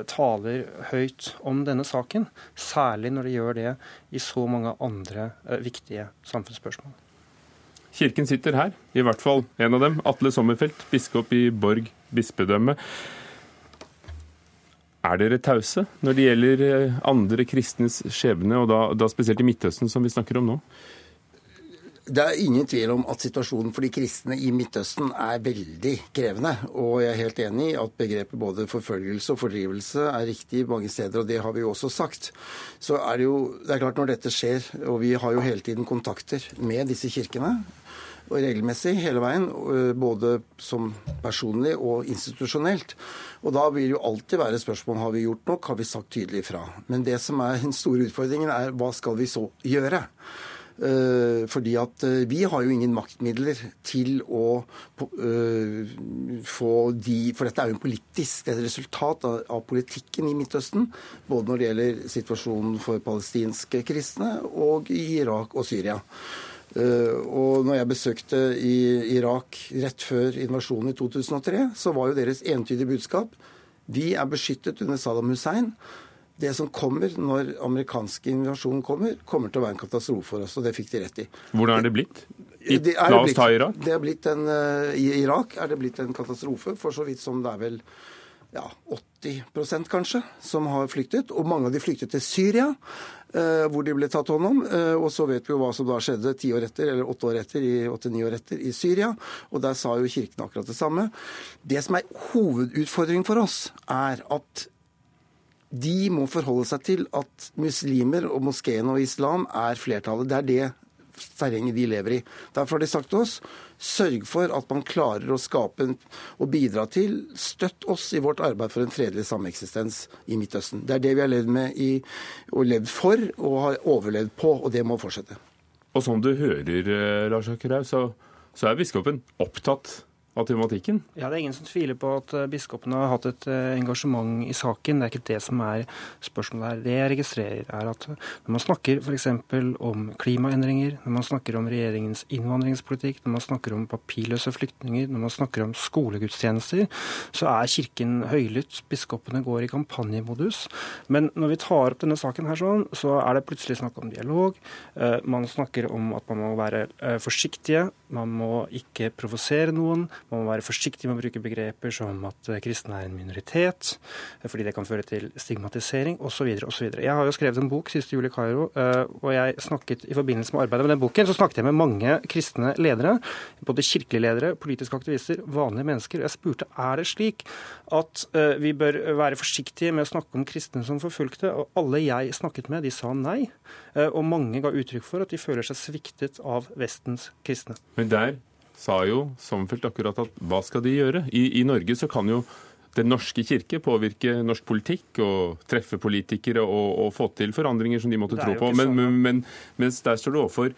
taler høyt om denne saken, særlig når de gjør det i så mange andre viktige samfunnsspørsmål. Kirken sitter her, i hvert fall en av dem. Atle Sommerfelt, biskop i Borg bispedømme. Er dere tause når det gjelder eh, andre kristnes skjebne, og da, da, spesielt i Midtøsten, som vi snakker om nå? Det er ingen tvil om at situasjonen for de kristne i Midtøsten er veldig krevende. Og jeg er helt enig i at begrepet både forfølgelse og fordrivelse er riktig mange steder, og det har vi jo også sagt. Så er det jo det er klart når dette skjer, og vi har jo hele tiden kontakter med disse kirkene, og regelmessig hele veien, både som personlig og institusjonelt. Og da vil jo alltid være spørsmål har vi gjort nok, har vi sagt tydelig fra. Men det som er den store utfordringen, er hva skal vi så gjøre? Uh, fordi at uh, vi har jo ingen maktmidler til å få de For dette er jo en politisk, det er et resultat av, politikken i Midtøsten. Både når det gjelder situasjonen for palestinske kristne og i Irak og Syria. Eh, og når jeg besøkte i Irak rett før invasjonen i 2003, så var jo deres entydige budskap vi er beskyttet under Saddam Hussein. Det som kommer når amerikansk invasjon kommer, kommer til å være en katastrofe for oss. Og det fikk de rett i. Hvordan er det blitt? I, la oss ta Irak. Det er blitt en, eh, I Irak er det blitt en katastrofe, for så vidt som det er vel ja, 80% kanskje, som har flyktet. Og mange av de flyktet til Syria, eh, hvor de ble tatt hånd om. Eh, og så vet vi jo hva som da skjedde ti år etter, eller åtte år etter, i åtte-ni år etter i Syria. Og der sa jo kirken akkurat det samme. Det som er hovedutfordringen for oss, er at de må forholde seg til at muslimer og moskeene og islam er flertallet. Det er det terrenget de lever i. Derfor har de sagt til oss Sørg for at man klarer å skape og bidra til Støtt oss i vårt arbeid for en fredelig sameksistens i Midtøsten. Det er det vi har levd med i, og levd for og har overlevd på, og det må fortsette. Og som du hører, eh, Lars Akerhaug, så, så er biskopen opptatt av tematikken? Ja, Det er ingen som tviler på at eh, biskopene har hatt et eh, engasjement i saken. Det er ikke det som er spørsmålet her. Det jeg registrerer, er at når man snakker f.eks. om klimaendringer, når man snakker om regjeringens innvandringspolitikk, når man snakker om papirløse flyktninger, når man snakker om skolegudstjenester, så er Kirken høylytt. Biskopene går i kampanjemodus. Men når vi tar opp denne saken her sånn, så er det plutselig snakk om dialog. Eh, man snakker om at man må være forsiktige, man må ikke provosere noen. Man må være forsiktig med å bruke begreper som at eh, kristne er en minoritet, eh, fordi det kan føre til stigmatisering osv. osv. Jeg har jo skrevet en bok siste jul i Kairo, eh, og jeg snakket i forbindelse med arbeidet med den boken, så snakket jeg med mange kristne ledere, både kirkelige ledere, politiske aktivister, vanlige mennesker. Jeg spurte er det slik at vi bør være forsiktige med å snakke om kristne som forfulgte, og alle jeg snakket med, de sa nei. Og mange ga uttrykk for at de føler seg sviktet av Vestens kristne. Men der sa jo Sommerfelt akkurat at hva skal de gjøre? I, I, Norge så kan jo Den norske kirke påvirke norsk politikk og treffe politikere og, og få til forandringer som de måtte tro på. Men, men, men, mens der står det overfor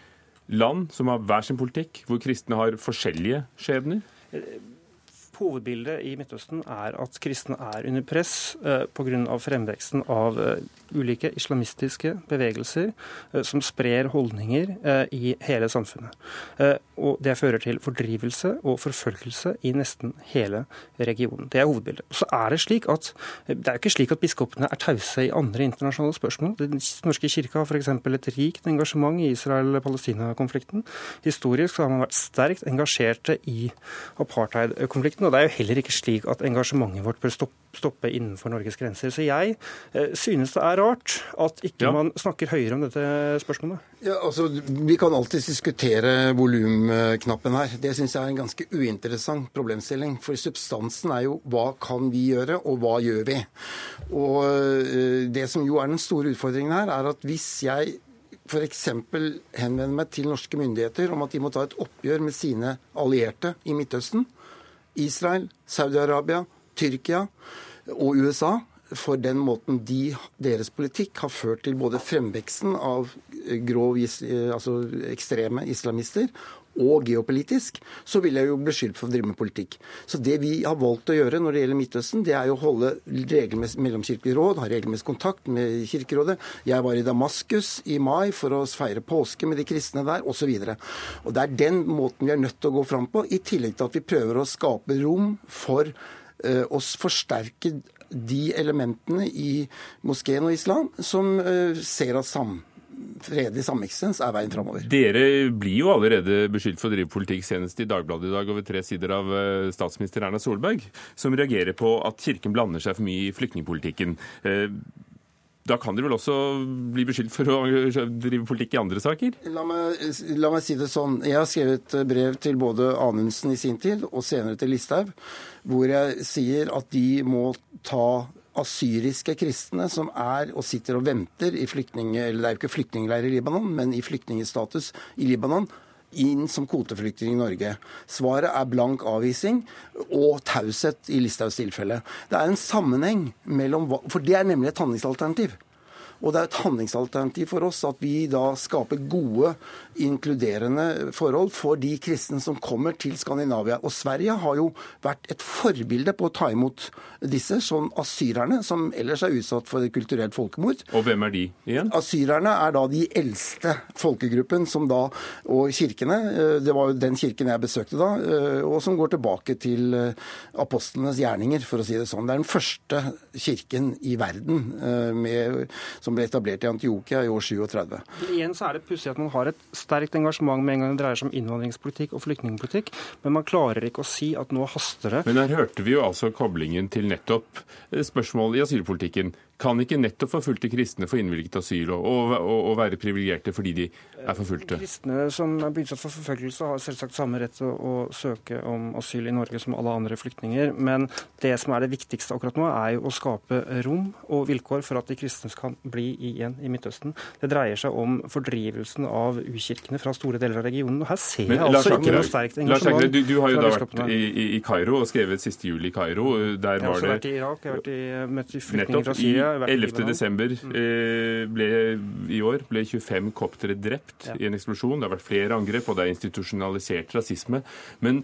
land som har hver sin politikk, hvor kristne har forskjellige skjebner. Hovedbildet i Midtøsten er at kristne er under press eh, pga. fremveksten av eh, ulike islamistiske bevegelser eh, som sprer holdninger eh, i hele samfunnet. Og Det fører til fordrivelse og forfølgelse i nesten hele regionen. Det er hovedbildet. Så er Det slik at det er jo ikke slik at biskopene er tause i andre internasjonale spørsmål. Den norske kirke har f.eks. et rikt engasjement i Israel-Palestina-konflikten. Historisk har man vært sterkt engasjerte i apartheid-konflikten. Og Det er jo heller ikke slik at engasjementet vårt bør stoppe innenfor Norges grenser. Så jeg eh, synes det er rart at ikke ja. man snakker høyere om dette spørsmålet. Ja, altså, Vi kan alltid diskutere volumknappen her. Det syns jeg er en ganske uinteressant problemstilling. For substansen er jo hva kan vi gjøre, og hva gjør vi? Og eh, Det som jo er den store utfordringen her, er at hvis jeg f.eks. henvender meg til norske myndigheter om at de må ta et oppgjør med sine allierte i Midtøsten, Israel, Saudi-Arabia, Tyrkia og USA for den måten de, deres politikk har ført til både fremveksten av grov, altså ekstreme islamister og geopolitisk, så vil jeg jo bli skyldt for å drive med politikk. Så det vi har valgt å gjøre når det gjelder Midtøsten, det er jo å holde regelmessig mellomkirkelig råd, ha regelmessig kontakt med Kirkerådet. Jeg var i Damaskus i mai for å feire påske med de kristne der, osv. Det er den måten vi er nødt til å gå fram på, i tillegg til at vi prøver å skape rom for Eh, å forsterke de elementene i moskeen og islam som eh, ser at sam fredelig sameksistens er veien framover. Dere blir jo allerede beskyldt for å drive politikk, senest i Dagbladet i dag over tre sider av eh, statsminister Erna Solberg, som reagerer på at Kirken blander seg for mye i flyktningpolitikken. Da kan dere vel også bli beskyldt for å drive politikk i andre saker? La meg, la meg, si det sånn. Jeg har skrevet brev til både Anundsen i sin tid og senere til Listhaug, hvor jeg sier at de må ta asyriske kristne som er og sitter og venter i flyktning... Eller det er jo ikke flyktningleir i Libanon, men i flyktningstatus i Libanon inn som kvoteflyktning i Norge. Svaret er blank avvisning og taushet i Listhaugs tilfelle. Det er en sammenheng mellom For det er nemlig et handlingsalternativ. Og det er et handlingsalternativ for oss at vi da skaper gode, inkluderende forhold for de kristne som kommer til Skandinavia. Og Sverige har jo vært et forbilde på å ta imot disse, som asyrerne, som ellers er utsatt for et kulturelt folkemord. Og hvem er de igjen? Asyrerne er da de eldste folkegruppen som da, og kirkene. Eh, det var jo den kirken jeg besøkte da, eh, og som går tilbake til eh, apostlenes gjerninger, for å si det sånn. Det er den første kirken i verden med, som som ble etablert i Antiokia i år 37. Igjen så er det pussig at man har et sterkt engasjement med en gang det dreier seg om innvandringspolitikk og flyktningpolitikk, men man klarer ikke å si at nå haster det. Men her hørte vi jo altså koblingen til nettopp spørsmål i asylpolitikken. Kan ikke nettopp forfulgte kristne få innvilget asyl og, og, og være privilegerte fordi de er forfulgte? Kristne som er utsatt for forfølgelse, har selvsagt samme rett til å søke om asyl i Norge som alle andre flyktninger. Men det som er det viktigste akkurat nå, er jo å skape rom og vilkår for at de kristne kan bli igjen i Midtøsten. Det dreier seg om fordrivelsen av ukirkene fra store deler av regionen. Og her ser jeg Men, altså ikke noe sterkt engasjement. Du, du, har jo da vært i, i, Kairo og skrevet 'Siste jul i Kairo'. Der jeg har også vært i Irak, jeg har vært i, møtt flyktninger fra Syria. 11.12. Mm. Eh, ble, i år ble 25 koptere drept ja. i en eksplosjon. Det har vært flere angrep, og det er institusjonalisert rasisme. Men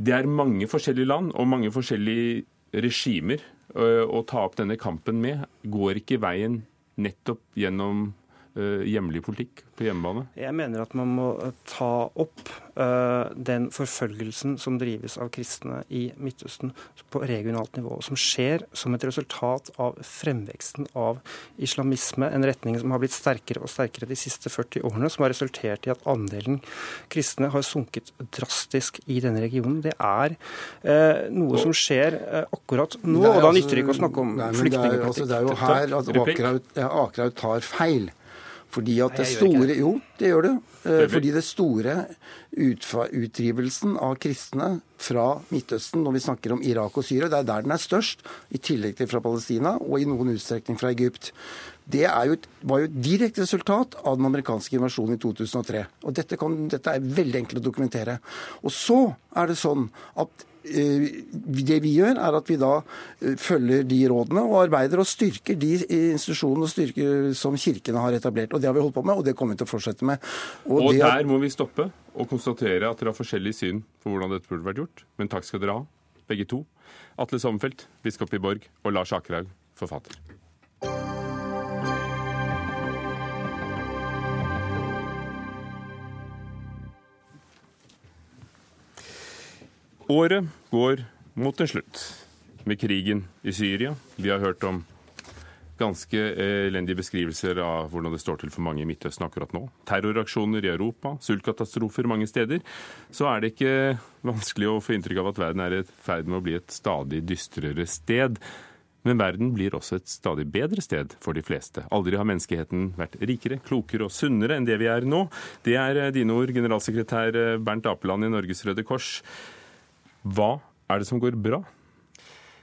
Det er mange forskjellige land og mange forskjellige regimer å ta opp denne kampen med. Går ikke veien nettopp gjennom Eh, hjemlig politikk på hjemmebane? Jeg mener at man må eh, ta opp uh, den forfølgelsen som drives av kristne i Midtøsten på regionalt nivå, som skjer som et resultat av fremveksten av islamisme, en retning som har blitt sterkere og sterkere de siste 40 årene, som har resultert i at andelen kristne har sunket drastisk i denne regionen. Det er uh, noe som skjer uh, akkurat nå, og da nytter det ikke å snakke om flyktningpolitikk. Altså, det er jo her at Akraut tar feil. Fordi at det store Jo, det gjør det. Eh, fordi det store utdrivelsen av kristne fra Midtøsten, når vi snakker om Irak og Syria, det er der den er størst, i tillegg til fra Palestina og i noen utstrekning fra Egypt. Det jo, var jo et direkte resultat av den amerikanske invasjonen i 2003. Og dette, kan, dette er veldig enkelt å dokumentere. Og så er det sånn at det vi gjør, er at vi da eh, følger de rådene og arbeider og styrker de institusjonene og styrker som kirkene har etablert. Og Det har vi holdt på med, og det kommer vi til å fortsette med. Og, og der må vi stoppe og konstatere at dere har forskjellig syn på hvordan dette burde vært gjort. Men takk skal dere ha, begge to. Atle Sommerfelt, biskop i Borg, og Lars Akerhaug, forfatter. Året går mot en slutt med krigen i Syria. Vi har hørt om ganske elendige beskrivelser av hvordan det står til for mange i Midtøsten akkurat nå. Terroraksjoner i Europa, sultkatastrofer mange steder. Så er det ikke vanskelig å få inntrykk av at verden er i ferd med å bli et stadig dystrere sted. Men verden blir også et stadig bedre sted for de fleste. Aldri har menneskeheten vært rikere, klokere og sunnere enn det vi er nå. Det er dine ord, generalsekretær Bernt Apeland i Norges Røde Kors. Hva er det som går bra?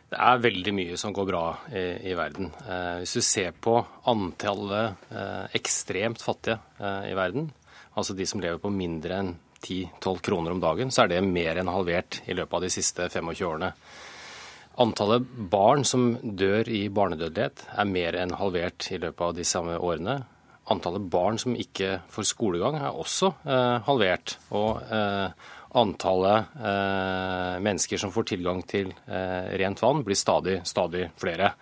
Det er veldig mye som går bra i, i verden. Eh, hvis du ser på antallet eh, ekstremt fattige eh, i verden, altså de som lever på mindre enn 10-12 kroner om dagen, så er det mer enn halvert i løpet av de siste 25 årene. Antallet barn som dør i barnedødelighet, er mer enn halvert i løpet av de samme årene. Antallet barn som ikke får skolegang, er også eh, halvert. Og eh, antallet eh, mennesker som får tilgang til eh, rent vann, blir stadig, stadig flere.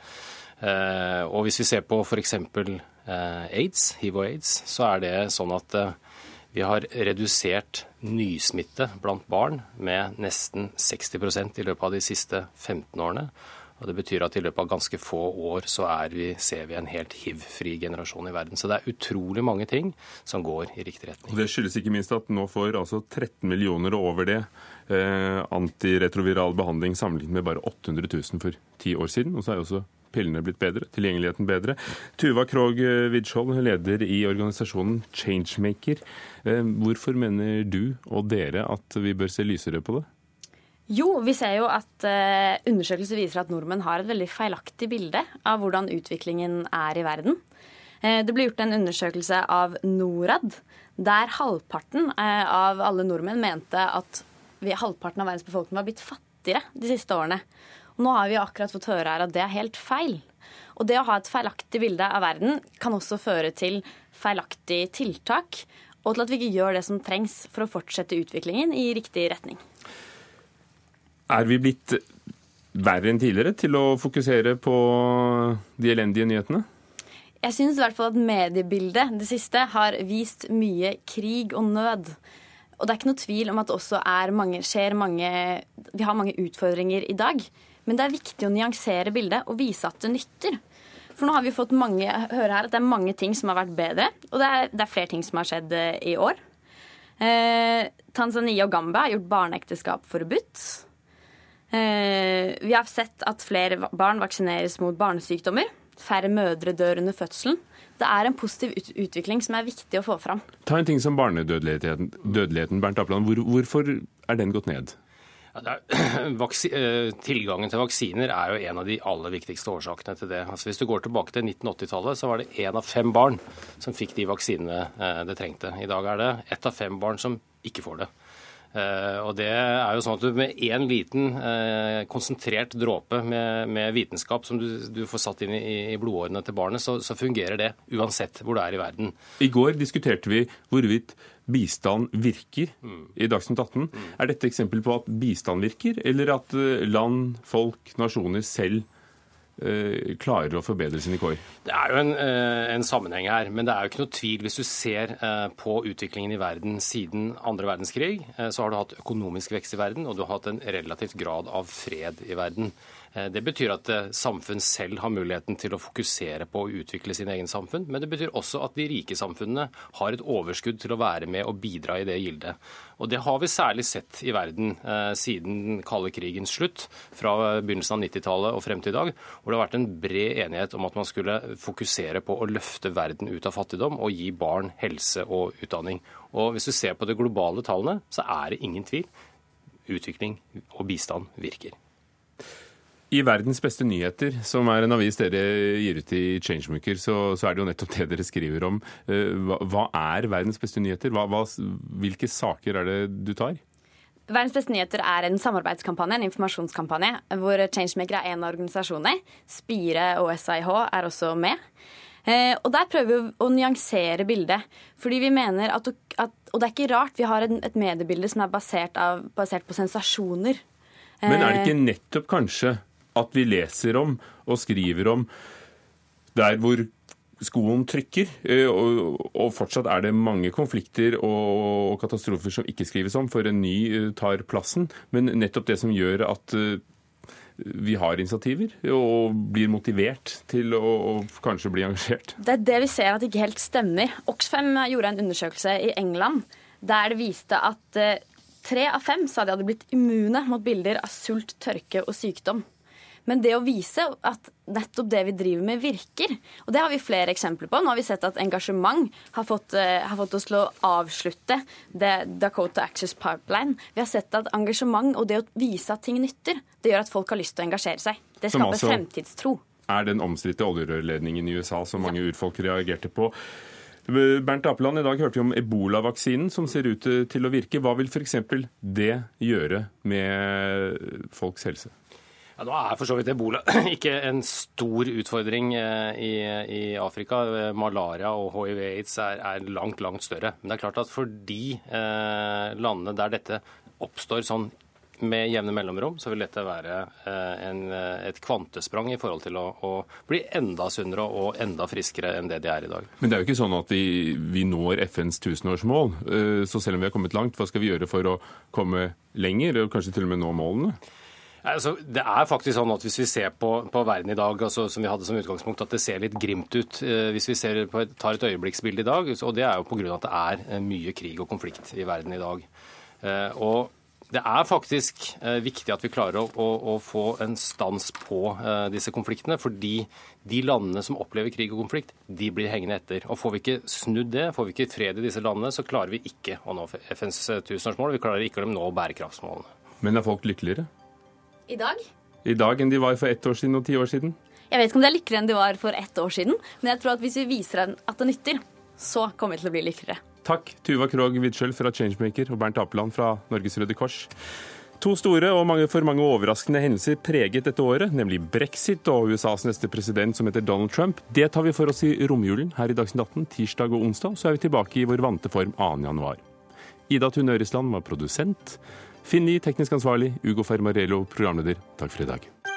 Eh, og hvis vi ser på f.eks. Eh, aids, hiv og aids, så er det sånn at eh, vi har redusert nysmitte blant barn med nesten 60% i løpet av de siste 15 årene. Og Det betyr at i løpet av ganske få år så vi, ser vi en helt hiv-fri generasjon i verden. Så det er utrolig mange ting som går i riktig retning. Og Det skyldes ikke minst at nå får altså 13 millioner og over det eh, antiretroviral behandling sammenlignet med bare 800 000 for ti år siden. Og så er jo også pillene blitt bedre, tilgjengeligheten bedre. Tuva Krogh Widskjold, leder i organisasjonen Changemaker. Eh, hvorfor mener du og dere at vi bør se lysere på det? Jo, vi ser jo at uh, undersøkelser viser at nordmenn har et veldig feilaktig bilde av hvordan utviklingen er i verden. Uh, det ble gjort en undersøkelse av Norad, der halvparten uh, av alle nordmenn mente at vi, halvparten av verdens befolkning var blitt fattigere de siste årene. Og nå har vi akkurat fått høre her at det er helt feil. Og det å ha et feilaktig bilde av verden kan også føre til feilaktig tiltak, og til at vi ikke gjør det som trengs for å fortsette utviklingen i riktig retning. Er vi blitt verre enn tidligere til å fokusere på de elendige nyhetene? Jeg syns i hvert fall at mediebildet det siste har vist mye krig og nød. Og det er ikke noe tvil om at det også mange, skjer mange Vi har mange utfordringer i dag. Men det er viktig å nyansere bildet og vise at det nytter. For nå har vi fått mange, høre her at det er mange ting som har vært bedre. Og det er, det er flere ting som har skjedd eh, i år. Eh, Tanzania og Gambia har gjort barneekteskap forbudt. Eh, vi har sett at flere barn vaksineres mot barnesykdommer. Færre mødre dør under fødselen. Det er en positiv utvikling som er viktig å få fram. Ta en ting som barnedødeligheten. Dødeligheten, Bernt Apland. Hvor, hvorfor er den gått ned? Ja, er, tilgangen til vaksiner er jo en av de aller viktigste årsakene til det. Altså, hvis du går tilbake til 1980-tallet, så var det én av fem barn som fikk de vaksinene eh, det trengte. I dag er det ett av fem barn som ikke får det. Eh, og det er jo sånn at du Med én liten eh, konsentrert dråpe med, med vitenskap som du, du, får satt inn i, i blodårene til barnet, så, så, fungerer det uansett hvor du er i verden. I går diskuterte vi hvorvidt bistand virker mm. i Dagsnytt 18. Mm. Er dette eksempel på at bistand virker, eller at eh, land, folk, nasjoner selv Eh, klarer å forbedre sine kår? Det er jo en, eh, en, sammenheng her. Men det er jo ikke noe tvil. Hvis du ser eh, på utviklingen i verden siden andre verdenskrig, så har du hatt økonomisk vekst i verden, og du har hatt en relativt grad av fred i verden. Eh, det betyr at eh, samfunn selv har muligheten til å fokusere på å utvikle sin egen samfunn. Men det betyr også at de rike samfunnene har et overskudd til å være med og bidra i det gildet. Og det har vi særlig sett i verden eh, siden den kalde krigens slutt, fra begynnelsen av 90-tallet og frem til i dag, hvor det har vært en bred enighet om at man skulle fokusere på å løfte verden ut av fattigdom og gi barn helse og utdanning. Og hvis du ser på de globale tallene, så er det ingen tvil. Utvikling og bistand virker. I Verdens beste nyheter, som er en avis dere gir ut i Changemaker, så, så, er det jo nettopp det dere skriver om. Eh, hva, hva er Verdens beste nyheter? Hva, hva, hvilke saker er det du tar? Verdens beste nyheter er en samarbeidskampanje, en informasjonskampanje, hvor Changemaker er en av organisasjonene. Spire og SIH er også med. Eh, og Der prøver vi å nyansere bildet. Fordi vi mener at, at Og det er ikke rart vi har et mediebilde som er basert, av, basert på sensasjoner. Men er det ikke eh, nettopp kanskje at vi leser om og skriver om der hvor skoen trykker. Eh, og, fortsatt er det mange konflikter og, katastrofer som ikke skrives om, for en ny eh, tar plassen. Men nettopp det som gjør at eh, vi har initiativer og blir motivert til å, kanskje bli engasjert. Det er det vi ser at ikke helt stemmer. Oxfam gjorde en undersøkelse i England der det viste at tre av fem sa de hadde blitt immune mot bilder av sult, tørke og sykdom. Men det å vise at nettopp det vi driver med, virker, og det har vi flere eksempler på. Nå har vi sett at engasjement har fått, uh, har fått oss til å avslutte det Dakota Access Pipeline. Vi har sett at engasjement og det å vise at ting nytter, det gjør at folk har lyst til å engasjere seg. Det skaper altså fremtidstro. Er den omstridte oljerørledningen i USA som mange ja. urfolk reagerte på. Bernt Apeland, i dag hørte vi om ebolavaksinen som ser ut til å virke. Hva vil f.eks. det gjøre med folks helse? Ja, nå er for så vidt ebola ikke en stor utfordring eh, i, i Afrika. Malaria og hiv-aids er, er, langt, langt større. Men det er klart at for de eh, landene der dette oppstår sånn med jevne mellomrom, så vil dette være eh, en, eh, et kvantesprang i forhold til å, å, bli enda sunnere og enda friskere enn det de er i dag. Men det er jo ikke sånn at de, vi når FNs tusenårsmål. Så selv om vi har kommet langt, hva skal vi gjøre for å komme lenger, og kanskje til og med nå målene? Altså, det er faktisk sånn at Hvis vi ser på, på verden i dag, altså, som vi hadde som utgangspunkt, at det ser litt grimt ut. Eh, hvis vi på, tar et øyeblikksbilde i dag, og det er jo pga. at det er eh, mye krig og konflikt i verden i dag. Eh, og det er faktisk viktig at vi klarer å, å, å få en stans på disse konfliktene. Fordi de landene som opplever krig og konflikt, de blir hengende etter. Og Får vi ikke snudd det, får vi ikke fred i disse landene, så klarer vi ikke å nå FNs tusenårsmål. Vi klarer ikke å nå bærekraftsmålene. Men er folk lykkeligere? I dag? I dag enn de var for ett år siden og ti år siden? Jeg vet ikke om de er lykkeligere enn de var for ett år siden, men jeg tror at hvis vi viser at det nytter, så kommer vi til å bli lykkeligere. Takk, Tuva Krogh Widskjøl fra Changemaker og Bernt Apeland fra Norges Røde Kors. To store og mange, for mange overraskende hendelser preget dette året, nemlig brexit og USAs neste president som heter Donald Trump. Det tar vi for oss i romjulen her i Dagsnytt 18 tirsdag og onsdag, så er vi tilbake i vår vante form 2. januar. Ida Tune Øresland var produsent. Finn Lie, teknisk ansvarlig. Ugo Fermarello, programleder. Takk for i dag.